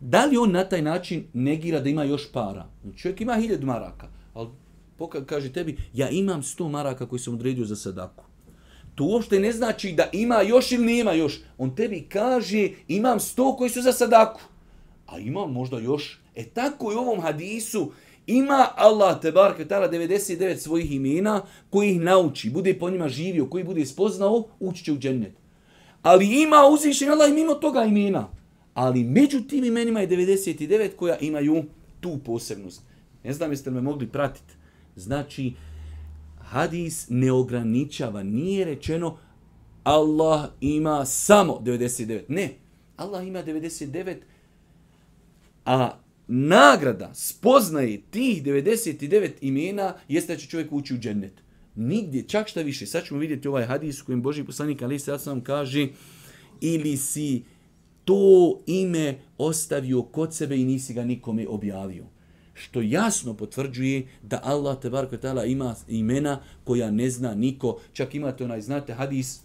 Da li on na taj način negira da ima još para? Čovjek ima hiljadu maraka, ali pokaže tebi, ja imam sto maraka koji sam odredio za sadaku. To uopšte ne znači da ima još ili nema još. On tebi kaže imam sto koji su za sadaku. A imam možda još. E tako i u ovom hadisu ima Allah te bar 99 svojih imena koji ih nauči, bude po njima živio, koji bude spoznao, ući će u džennet. Ali ima uzvišen Allah i mimo toga imena. Ali među tim imenima je 99 koja imaju tu posebnost. Ne znam jeste li me mogli pratiti. Znači, hadis ne ograničava, nije rečeno Allah ima samo 99. Ne, Allah ima 99, a nagrada spoznaje tih 99 imena jeste da će čovjek ući u džennet. Nigdje, čak šta više, sad ćemo vidjeti ovaj hadis u kojem Boži poslanik Ali Sad sam kaže ili si to ime ostavio kod sebe i nisi ga nikome objavio što jasno potvrđuje da Allah te barko tala ima imena koja ne zna niko. Čak imate onaj, znate, hadis,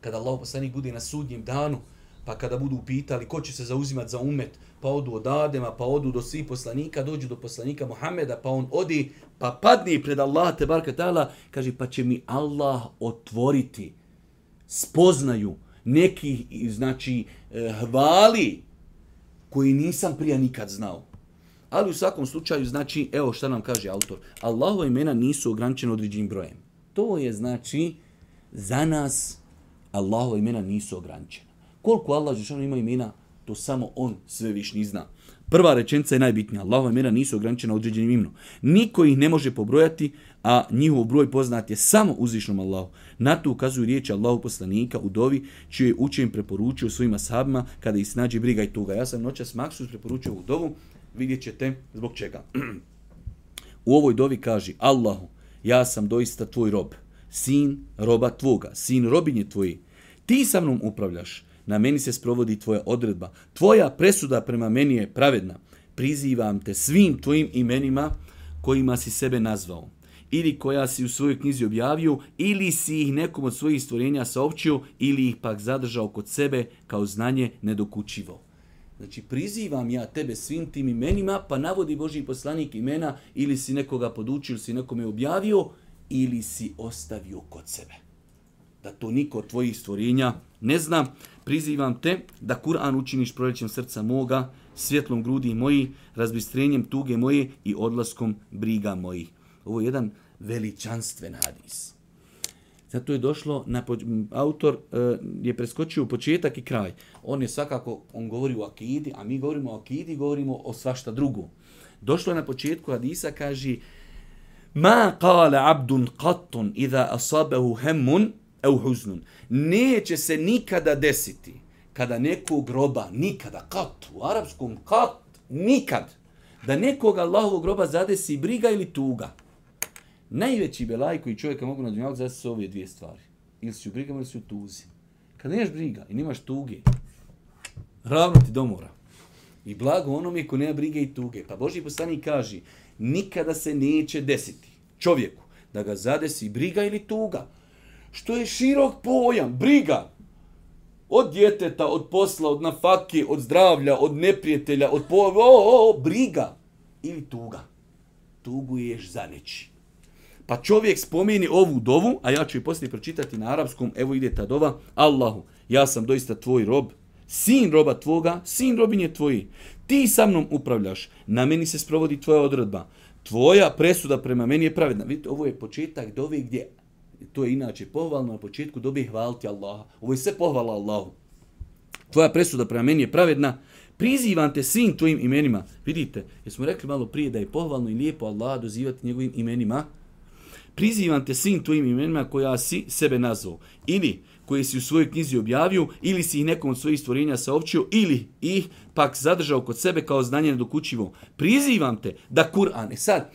kada Allah poslanik bude na sudnjem danu, pa kada budu pitali ko će se zauzimat za umet, pa odu od Adema, pa odu do svih poslanika, dođu do poslanika Muhameda, pa on odi, pa padni pred Allah te barko tala, kaže, pa će mi Allah otvoriti spoznaju neki, znači, eh, hvali koji nisam prija nikad znao. Ali u svakom slučaju, znači, evo šta nam kaže autor. Allahove imena nisu ograničene određenim brojem. To je znači, za nas Allahove imena nisu ograničene. Koliko Allah Žešano ima imena, to samo On sve višnji zna. Prva rečenica je najbitnija. Allahove imena nisu ograničena određenim imenom. Niko ih ne može pobrojati, a njihov broj poznat je samo uzvišnom Allahu. Na to ukazuju riječi Allahu poslanika u dovi, čije je učen preporučio svojima sahabima kada ih snađe briga i tuga. Ja sam noćas maksus preporučio u dovu, vidjet ćete zbog čega. U ovoj dovi kaži, Allahu, ja sam doista tvoj rob, sin roba tvoga, sin robinje tvoji. Ti sa mnom upravljaš, na meni se sprovodi tvoja odredba, tvoja presuda prema meni je pravedna. Prizivam te svim tvojim imenima kojima si sebe nazvao ili koja si u svojoj knjizi objavio, ili si ih nekom od svojih stvorenja saopćio, ili ih pak zadržao kod sebe kao znanje nedokučivo. Znači, prizivam ja tebe svim tim imenima, pa navodi Boži poslanik imena, ili si nekoga podučio, ili si nekome objavio, ili si ostavio kod sebe. Da to niko od tvojih stvorenja ne zna. Prizivam te da Kur'an učiniš prolećem srca moga, svjetlom grudi moji, razbistrenjem tuge moje i odlaskom briga mojih. Ovo je jedan veličanstven hadis. Zato je došlo, na, autor uh, je preskočio početak i kraj. On je svakako, on govori o akidi, a mi govorimo o akidi, govorimo o svašta drugu. Došlo je na početku hadisa, kaže, Ma kale abdun qatun iza asabehu hemmun au huznun. Neće se nikada desiti kada neko groba, nikada, kat, u arapskom kat, nikad, da nekoga Allahovog groba zadesi briga ili tuga. Najveći belaj koji čovjeka mogu na dunjalku zasi su ove dvije stvari. Ili si u brigama ili si u tuzi. Kad nemaš briga i nemaš tuge, ravno ti domora. I blago onom je ko nema brige i tuge. Pa Boži poslani kaže, nikada se neće desiti čovjeku da ga zadesi briga ili tuga. Što je širok pojam, briga. Od djeteta, od posla, od nafake, od zdravlja, od neprijatelja, od po... O, o, o, briga ili tuga. Tuguješ za nečim. Pa čovjek spomeni ovu dovu, a ja ću je poslije pročitati na arapskom, evo ide ta dova, Allahu, ja sam doista tvoj rob, sin roba tvoga, sin robinje tvoji, ti sa mnom upravljaš, na meni se sprovodi tvoja odredba, tvoja presuda prema meni je pravedna. Vidite, ovo je početak dove gdje, to je inače pohvalno, na početku dobi hvaliti Allaha, ovo je sve pohvala Allahu. Tvoja presuda prema meni je pravedna, prizivam te svim tvojim imenima. Vidite, jer smo rekli malo prije da je pohvalno i lijepo Allaha dozivati njegovim imenima, prizivam te svim tvojim imenima koja si sebe nazvao ili koje si u svojoj knjizi objavio ili si ih nekom od svojih stvorenja saopćio ili ih pak zadržao kod sebe kao znanje nedokućivo. Prizivam te da Kur'an je sad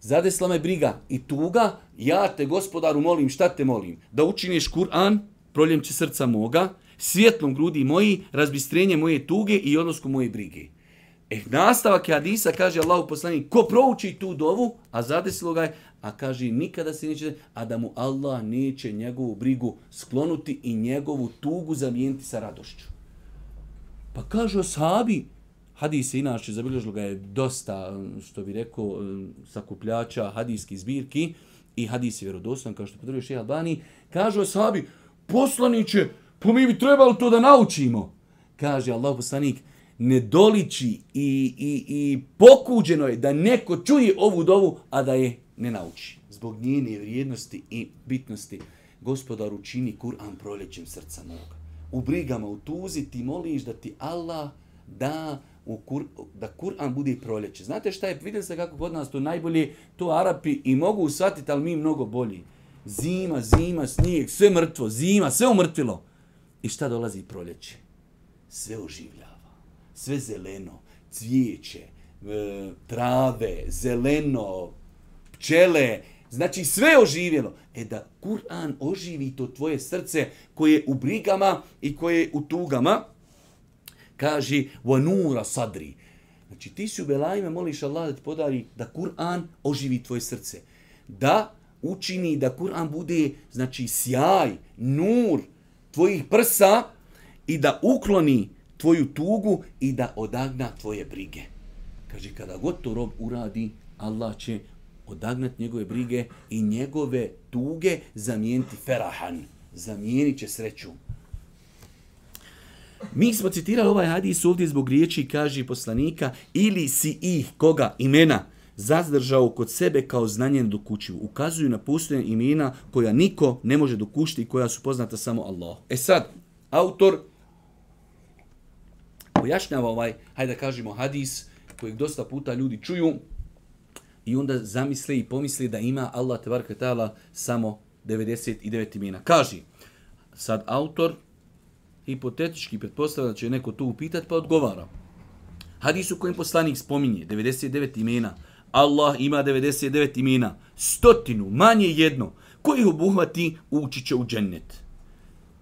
zadesla me briga i tuga, ja te gospodaru molim, šta te molim? Da učiniš Kur'an, proljem će srca moga, svjetlom grudi moji, razbistrenje moje tuge i odnosku moje brige. E, nastavak je Adisa, kaže Allah u poslanji, ko prouči tu dovu, a zadesilo ga je, a kaže nikada se neće, a da mu Allah neće njegovu brigu sklonuti i njegovu tugu zamijeniti sa radošću. Pa kažu sahabi, hadis je inače zabilježilo ga je dosta, što bi rekao, sakupljača hadijski zbirki i hadis je vjerodostan, kao što podruješ i Albani, kažu sahabi, poslaniće, pa mi bi trebalo to da naučimo. Kaže Allah poslanik, nedoliči i, i, i pokuđeno je da neko čuje ovu dovu, a da je ne nauči. Zbog njene vrijednosti i bitnosti, gospodar učini Kur'an proljećem srca moga. U brigama, u tuzi ti moliš da ti Allah da u kur, da Kur'an bude proljeće. Znate šta je, vidjeli ste kako kod nas to najbolje, to Arapi i mogu usvatiti, ali mi mnogo bolji. Zima, zima, snijeg, sve mrtvo, zima, sve umrtvilo. I šta dolazi proljeće? Sve oživljava sve zeleno, cvijeće, e, trave, zeleno, pčele, znači sve oživjelo. E da Kur'an oživi to tvoje srce koje je u brigama i koje je u tugama, kaže vanura sadri. Znači ti si u Belajme, moliš Allah da ti podari da Kur'an oživi tvoje srce. Da učini da Kur'an bude znači sjaj, nur tvojih prsa i da ukloni tvoju tugu i da odagna tvoje brige. Kaže, kada god to rob uradi, Allah će odagnat njegove brige i njegove tuge zamijeniti ferahan. Zamijenit će sreću. Mi smo citirali ovaj hadis ovdje zbog riječi, kaže poslanika, ili si ih, koga, imena, zazdržao kod sebe kao znanje do kućivu. Ukazuju na pustenje imena koja niko ne može dokušiti i koja su poznata samo Allah. E sad, autor pojašnjava ovaj, hajde da kažemo, hadis kojeg dosta puta ljudi čuju i onda zamisli i pomisli da ima Allah tebara ta'ala samo 99 imena. Kaži, sad autor hipotetički pretpostavlja da će neko tu upitati pa odgovara. Hadis u kojem poslanik spominje 99 imena, Allah ima 99 imena, stotinu, manje jedno, koji obuhvati učiće u džennet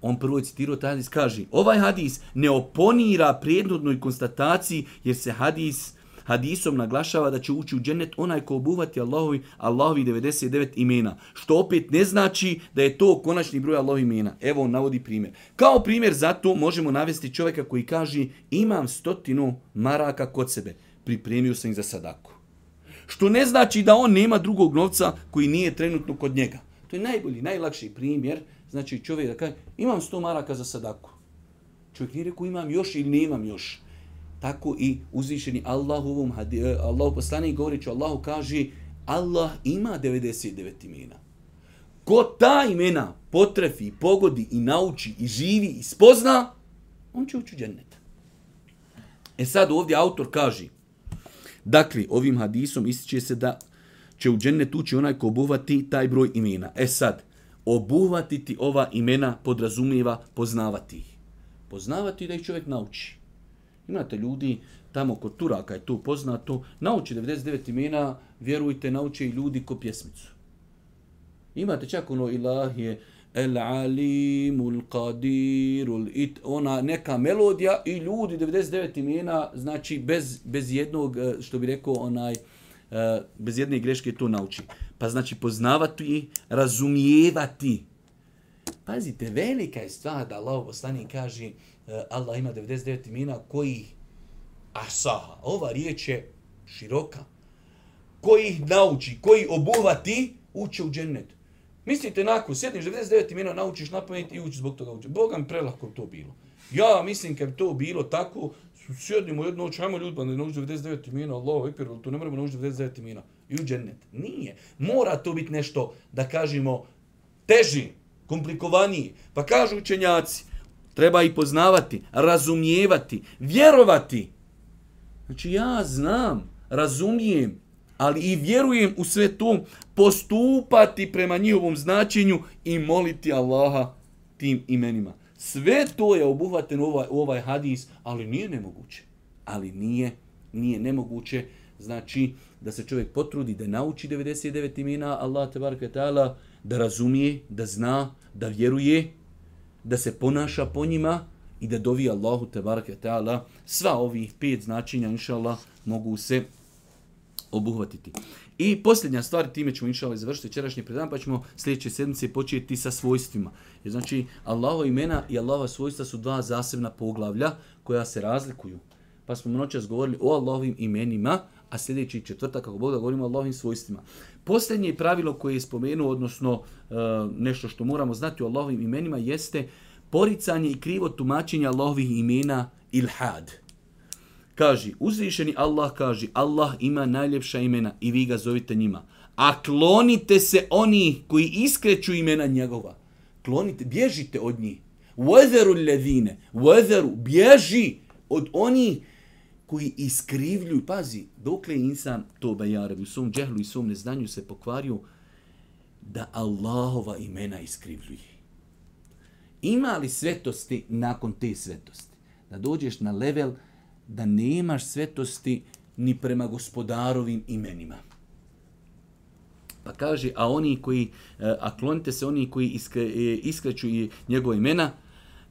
on prvo je citirao taj hadis, kaže, ovaj hadis ne oponira prijednodnoj konstataciji jer se hadis hadisom naglašava da će ući u džennet onaj ko obuvati Allahovi, Allahovi 99 imena, što opet ne znači da je to konačni broj Allahovi imena. Evo on navodi primjer. Kao primjer za to možemo navesti čovjeka koji kaže imam stotinu maraka kod sebe, pripremio sam ih za sadaku. Što ne znači da on nema drugog novca koji nije trenutno kod njega. To je najbolji, najlakši primjer uh, Znači čovjek da kaže, imam 100 maraka za sadaku. Čovjek nije rekao, imam još ili nemam još. Tako i uzvišeni Allah ovom e, Allahu poslani govori ću, Allahu kaže, Allah ima 99 imena. Ko ta imena potrefi, pogodi i nauči i živi i spozna, on će ući džennet. E sad ovdje autor kaže, dakle, ovim hadisom ističe se da će u džennet ući onaj ko obuvati taj broj imena. E sad, obuhvatiti ova imena podrazumijeva poznavati ih. Poznavati ih da ih čovjek nauči. Imate ljudi tamo kod Turaka je to poznato, nauči 99 imena, vjerujte, nauče i ljudi ko pjesmicu. Imate čak ono ilah je el alimul qadirul it, ona neka melodija i ljudi 99 imena, znači bez, bez jednog, eh, što bi rekao onaj, eh, bez jedne greške to naučiti. Pa znači poznavati, razumijevati. Pazite, velika je stvar da Allah poslani kaže e, Allah ima 99 imena koji asaha. Ova riječ je široka. Koji nauči, koji obuhvati, uče u džennet. Mislite, nako sjedniš 99 imena, naučiš na pamet i uči zbog toga uče. Boga mi prelahko to bilo. Ja mislim kad bi to bilo tako, sjednimo jednu noć, hajmo ljudima pa da nauči 99 imena, Allah, ekber, to ne moramo nauči 99 imena i u džennet. Nije. Mora to biti nešto, da kažemo, teži, komplikovaniji. Pa kažu učenjaci, treba i poznavati, razumijevati, vjerovati. Znači ja znam, razumijem, ali i vjerujem u sve to, postupati prema njihovom značenju i moliti Allaha tim imenima. Sve to je obuhvateno u ovaj, ovaj hadis, ali nije nemoguće. Ali nije, nije nemoguće. Uh, Znači, da se čovjek potrudi, da nauči 99 imena Allah, tebarka ta'ala, da razumije, da zna, da vjeruje, da se ponaša po njima i da dovi Allahu, tebarka ta'ala, sva ovih pet značenja, inša Allah, mogu se obuhvatiti. I posljednja stvar, time ćemo inša Allah završiti čerašnji predan, pa ćemo sljedeće sedmice početi sa svojstvima. Jer znači, Allaho imena i Allaho svojstva su dva zasebna poglavlja koja se razlikuju. Pa smo mnoće govorili o Allahovim imenima, a sljedeći četvrtak, kako Bog da govorimo o Allahovim svojstvima. Posljednje pravilo koje je spomenuo, odnosno e, nešto što moramo znati o Allahovim imenima, jeste poricanje i krivo tumačenje Allahovih imena ilhad. Kaži, uzvišeni Allah kaži, Allah ima najljepša imena i vi ga zovite njima. A klonite se oni koji iskreću imena njegova. Klonite, bježite od njih. Uezeru ljedine, uezeru, bježi od onih koji iskrivljuju, pazi, dok je insan to bajarem, u svom džehlu i svom neznanju se pokvario, da Allahova imena iskrivljuje. Ima li svetosti nakon te svetosti? Da dođeš na level da nemaš svetosti ni prema gospodarovim imenima. Pa kaže, a oni koji, eh, a klonite se oni koji eh, iskreću njegove imena,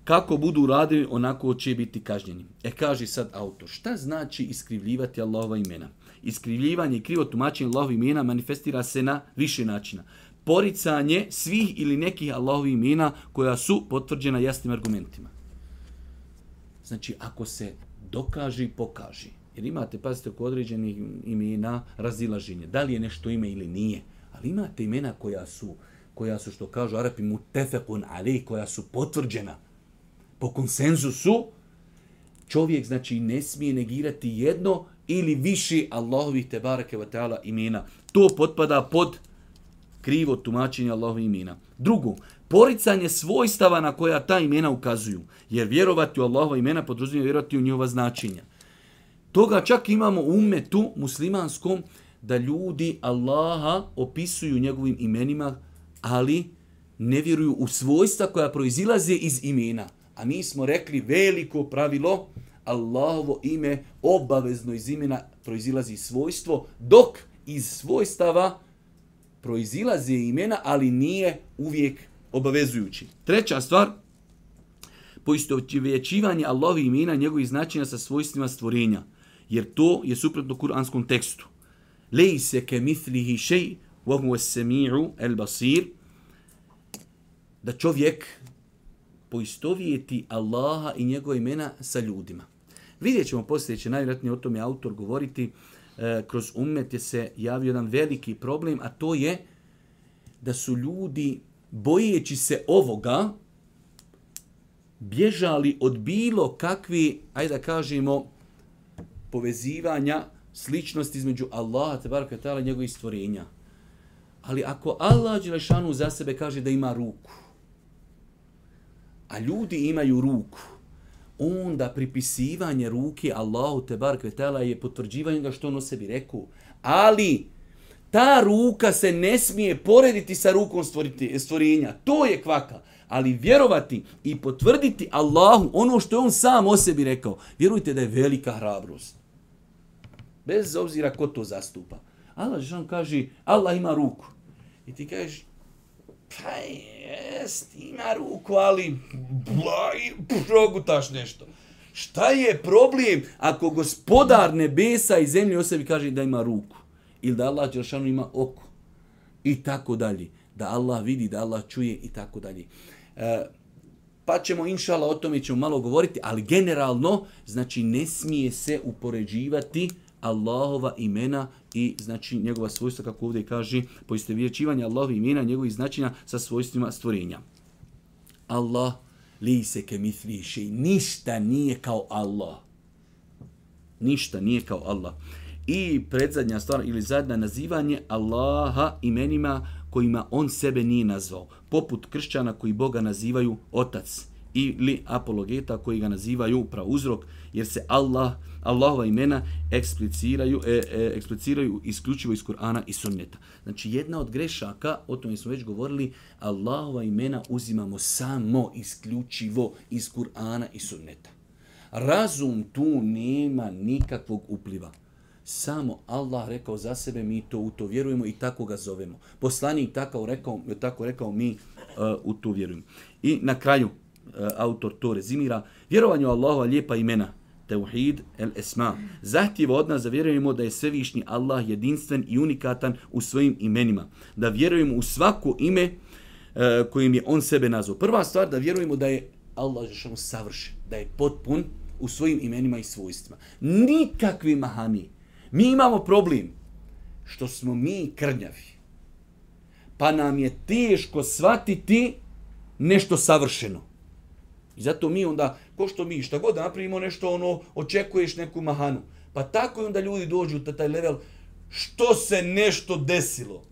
kako budu radili, onako će biti kažnjeni. E, kaže sad autor, šta znači iskrivljivati Allahova imena? Iskrivljivanje i krivo tumačenje Allahova imena manifestira se na više načina. Poricanje svih ili nekih Allahova imena koja su potvrđena jasnim argumentima. Znači, ako se dokaži, pokaži. Jer imate, pazite, oko određenih imena razilaženje. Da li je nešto ime ili nije. Ali imate imena koja su, koja su što kažu Arapi, mutefekun ali, koja su potvrđena po konsenzusu, čovjek znači ne smije negirati jedno ili više Allahovih te barake wa ta'ala imena. To potpada pod krivo tumačenje Allahovih imena. Drugo, poricanje svojstava na koja ta imena ukazuju. Jer vjerovati u Allahova imena podrazumije vjerovati u njihova značenja. Toga čak imamo u umetu muslimanskom da ljudi Allaha opisuju njegovim imenima, ali ne vjeruju u svojstva koja proizilaze iz imena. A mi smo rekli veliko pravilo, Allahovo ime obavezno iz imena proizilazi svojstvo, dok iz svojstava proizilaze imena, ali nije uvijek obavezujući. Treća stvar, poisto većivanje Allahovi imena njegovih značina sa svojstvima stvorenja, jer to je suprotno kuranskom tekstu. Lejse ke mithlihi šej, wa huwa semi'u el basir, da čovjek poistovijeti Allaha i njegove imena sa ljudima. Vidjet ćemo poslije će najvjerojatnije o tom je autor govoriti. E, kroz umet je se javio jedan veliki problem, a to je da su ljudi bojeći se ovoga bježali od bilo kakvi, ajde da kažemo, povezivanja, sličnosti između Allaha, tebara kvetala, njegovih stvorenja. Ali ako Allah Đelešanu za sebe kaže da ima ruku, a ljudi imaju ruku, onda pripisivanje ruke Allahu te bar kvetela je potvrđivanje ga što ono sebi rekao. Ali ta ruka se ne smije porediti sa rukom stvoriti, stvorenja. To je kvaka. Ali vjerovati i potvrditi Allahu ono što je on sam o sebi rekao. Vjerujte da je velika hrabrost. Bez obzira ko to zastupa. Allah, kaže, Allah ima ruku. I ti kažeš, pa jest, ima ruku, ali blaj, progutaš nešto. Šta je problem ako gospodar nebesa i zemlje o sebi kaže da ima ruku? Ili da Allah Đeršanu ima oko? I tako dalje. Da Allah vidi, da Allah čuje i tako dalje. E, pa ćemo, inšala, o tome ćemo malo govoriti, ali generalno, znači, ne smije se upoređivati Allahova imena i znači njegova svojstva, kako ovdje kaže, poiste vječivanje Allahova imena i njegovih značina sa svojstvima stvorenja. Allah li se ke mitriši, ništa nije kao Allah. Ništa nije kao Allah. I predzadnja stvar ili zadnja nazivanje Allaha imenima kojima on sebe nije nazvao. Poput kršćana koji Boga nazivaju otac ili apologeta koji ga nazivaju pravuzrok jer se Allah uh, Allahova imena ekspliciraju, e, e, ekspliciraju isključivo iz Kur'ana i sunneta. Znači jedna od grešaka, o tome smo već govorili, Allahova imena uzimamo samo isključivo iz Kur'ana i sunneta. Razum tu nema nikakvog upliva. Samo Allah rekao za sebe, mi to u to vjerujemo i tako ga zovemo. Poslanik tako rekao, tako rekao mi uh, u to vjerujemo. I na kraju uh, autor to rezimira. Vjerovanje u Allahova lijepa imena Teuhid el Esma. Zahtjeva od nas da vjerujemo da je svevišnji Allah jedinstven i unikatan u svojim imenima. Da vjerujemo u svako ime e, kojim je on sebe nazvao. Prva stvar da vjerujemo da je Allah Žešanu savršen, da je potpun u svojim imenima i svojstvima. Nikakvi mahani. Mi imamo problem što smo mi krnjavi. Pa nam je teško shvatiti nešto savršeno. I zato mi onda, ko što mi, šta god napravimo nešto, ono, očekuješ neku mahanu. Pa tako i onda ljudi dođu u taj level, što se nešto desilo.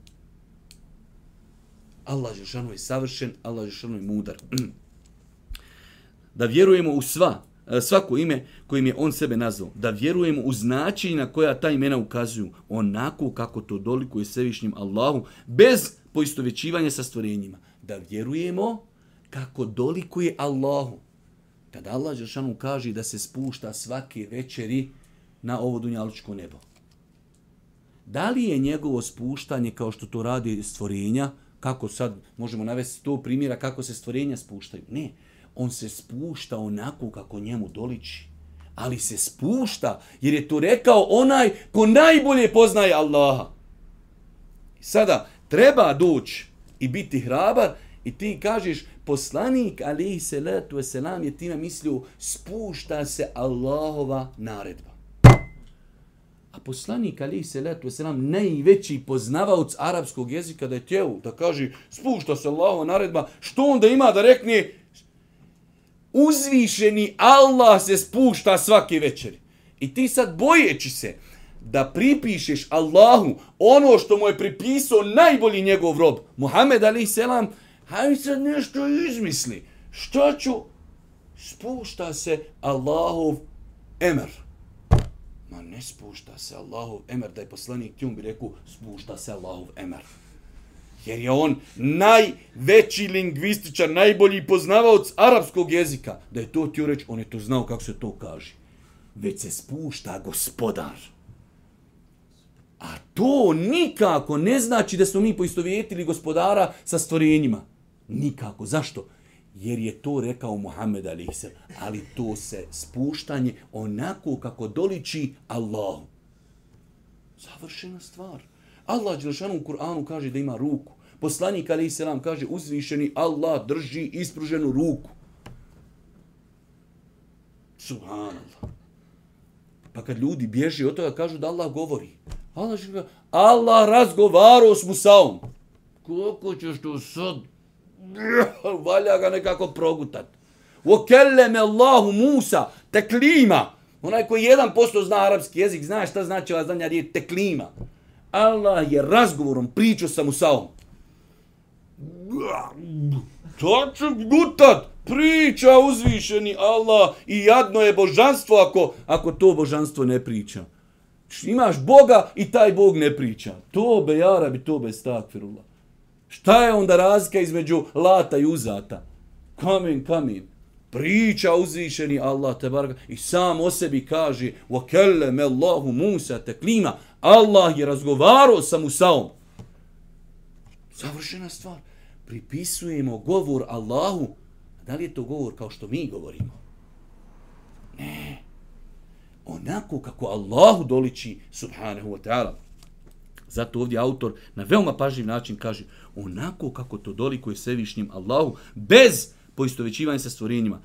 Allah Žešanu je savršen, Allah Žešanu je mudar. Da vjerujemo u sva, e, svako ime kojim je on sebe nazvao, da vjerujemo u značenja koja ta imena ukazuju, onako kako to dolikuje svevišnjim Allahu, bez poistovećivanja sa stvorenjima. Da vjerujemo kako dolikuje Allahu. Kada Allah Žešanu kaže da se spušta svake večeri na ovo dunjaličko nebo. Da li je njegovo spuštanje kao što to radi stvorenja, kako sad možemo navesti to primjera kako se stvorenja spuštaju? Ne, on se spušta onako kako njemu doliči, ali se spušta jer je to rekao onaj ko najbolje poznaje Allaha. Sada, treba doći i biti hrabar i ti kažeš, poslanik alaihi salatu wasalam je time mislio spušta se Allahova naredba. A poslanik alaihi salatu wasalam najveći poznavaoc arapskog jezika da je tjeo da kaže spušta se Allahova naredba, što onda ima da rekne uzvišeni Allah se spušta svake večeri. I ti sad bojeći se da pripišeš Allahu ono što mu je pripisao najbolji njegov rob, Muhammed alaihi salam, Hajde sad nešto izmisli. Šta ću? Spušta se Allahov emer. Ma ne spušta se Allahov emer, da je poslanik tjom bi rekao, spušta se Allahov emer. Jer je on najveći lingvističar, najbolji poznavaoc arapskog jezika. Da je to tjom reći, on je to znao kako se to kaže. Već se spušta gospodar. A to nikako ne znači da smo mi poistovjetili gospodara sa stvorenjima. Nikako. Zašto? Jer je to rekao Muhammed a.s. Ali to se spuštanje onako kako doliči Allah. Završena stvar. Allah Đelšanu u Kur'anu kaže da ima ruku. Poslanik a.s. kaže uzvišeni Allah drži ispruženu ruku. Subhanallah. Pa kad ljudi bježi od toga kažu da Allah govori. Allah, Allah razgovarao s Musaom. Koliko ćeš to sad (laughs) valja ga nekako progutat. Vokelleme Allahu Musa, teklima. Onaj koji 1% zna arapski jezik, zna šta znači ova zadnja riječ, teklima. Allah je razgovorom pričao sa Musaom. To ću gutat, priča uzvišeni Allah i jadno je božanstvo ako, ako to božanstvo ne priča. Imaš Boga i taj Bog ne priča. Tobe, Arabi, tobe, stakfirullah. Šta je onda razlika između lata i uzata? Kamen, kamen. Priča uzvišeni Allah te baraka i sam o sebi kaže wa kelleme Allahu Musa te klima. Allah je razgovarao sa Musaom. Završena stvar. Pripisujemo govor Allahu. Da li je to govor kao što mi govorimo? Ne. Onako kako Allahu doliči subhanahu wa ta'ala. Zato ovdje autor na veoma pažljiv način kaže onako kako to dolikuje svevišnjim Allahu, bez poistovećivanja sa stvorenjima.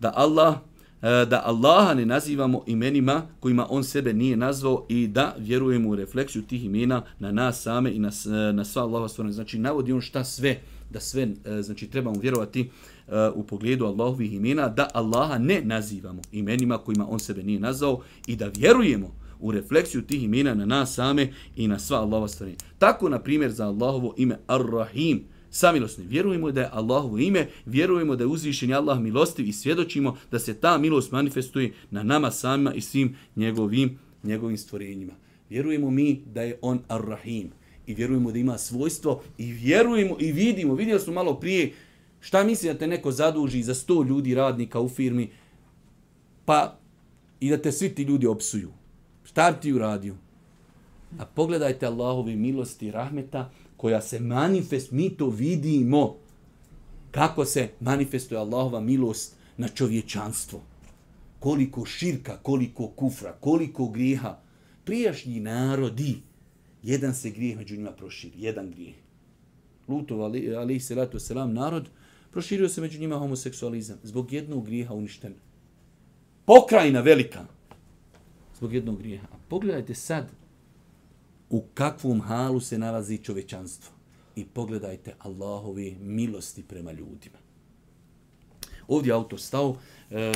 Da Allah e, da Allaha ne nazivamo imenima kojima on sebe nije nazvao i da vjerujemo u refleksiju tih imena na nas same i na, e, na sva Allaha stvorenja. Znači navodi on šta sve, da sve e, znači, trebamo vjerovati u pogledu Allahovih imena, da Allaha ne nazivamo imenima kojima on sebe nije nazvao i da vjerujemo uh, u refleksiju tih imena na nas same i na sva Allahova stvarenja. Tako, na primjer, za Allahovo ime Ar-Rahim, samilosni. Vjerujemo da je Allahovo ime, vjerujemo da je uzvišen Allah milostiv i svjedočimo da se ta milost manifestuje na nama samima i svim njegovim, njegovim stvorenjima. Vjerujemo mi da je on Ar-Rahim i vjerujemo da ima svojstvo i vjerujemo i vidimo, vidjeli smo malo prije šta misli da te neko zaduži za sto ljudi radnika u firmi pa i da te svi ti ljudi opsuju. Šta bi ti uradio? A pogledajte Allahove milosti i rahmeta koja se manifest, mi to vidimo kako se manifestuje Allahova milost na čovječanstvo. Koliko širka, koliko kufra, koliko griha. Prijašnji narodi, jedan se grijeh među njima proširi, jedan grijeh. Lutov, ali, ali se ratu selam, narod, proširio se među njima homoseksualizam. Zbog jednog grijeha uništen. Pokrajina velika zbog jednog grijeha. A pogledajte sad u kakvom halu se nalazi čovečanstvo. I pogledajte Allahove milosti prema ljudima. Ovdje auto stao e,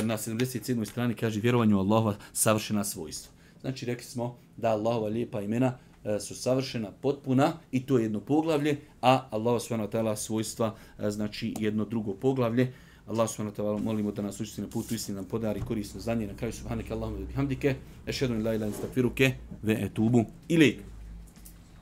na 77. strani kaže vjerovanju Allahova savršena svojstva. Znači rekli smo da Allahova lijepa imena e, su savršena, potpuna i to je jedno poglavlje, a Allah subhanahu wa ta'ala svojstva e, znači jedno drugo poglavlje. Allah subhanahu wa ta'ala molimo da nas učiti na putu istinu nam podari korisno znanje na kraju subhanak Allahumma bihamdike ashhadu an la ilaha illa anta astaghfiruke wa atubu ilayk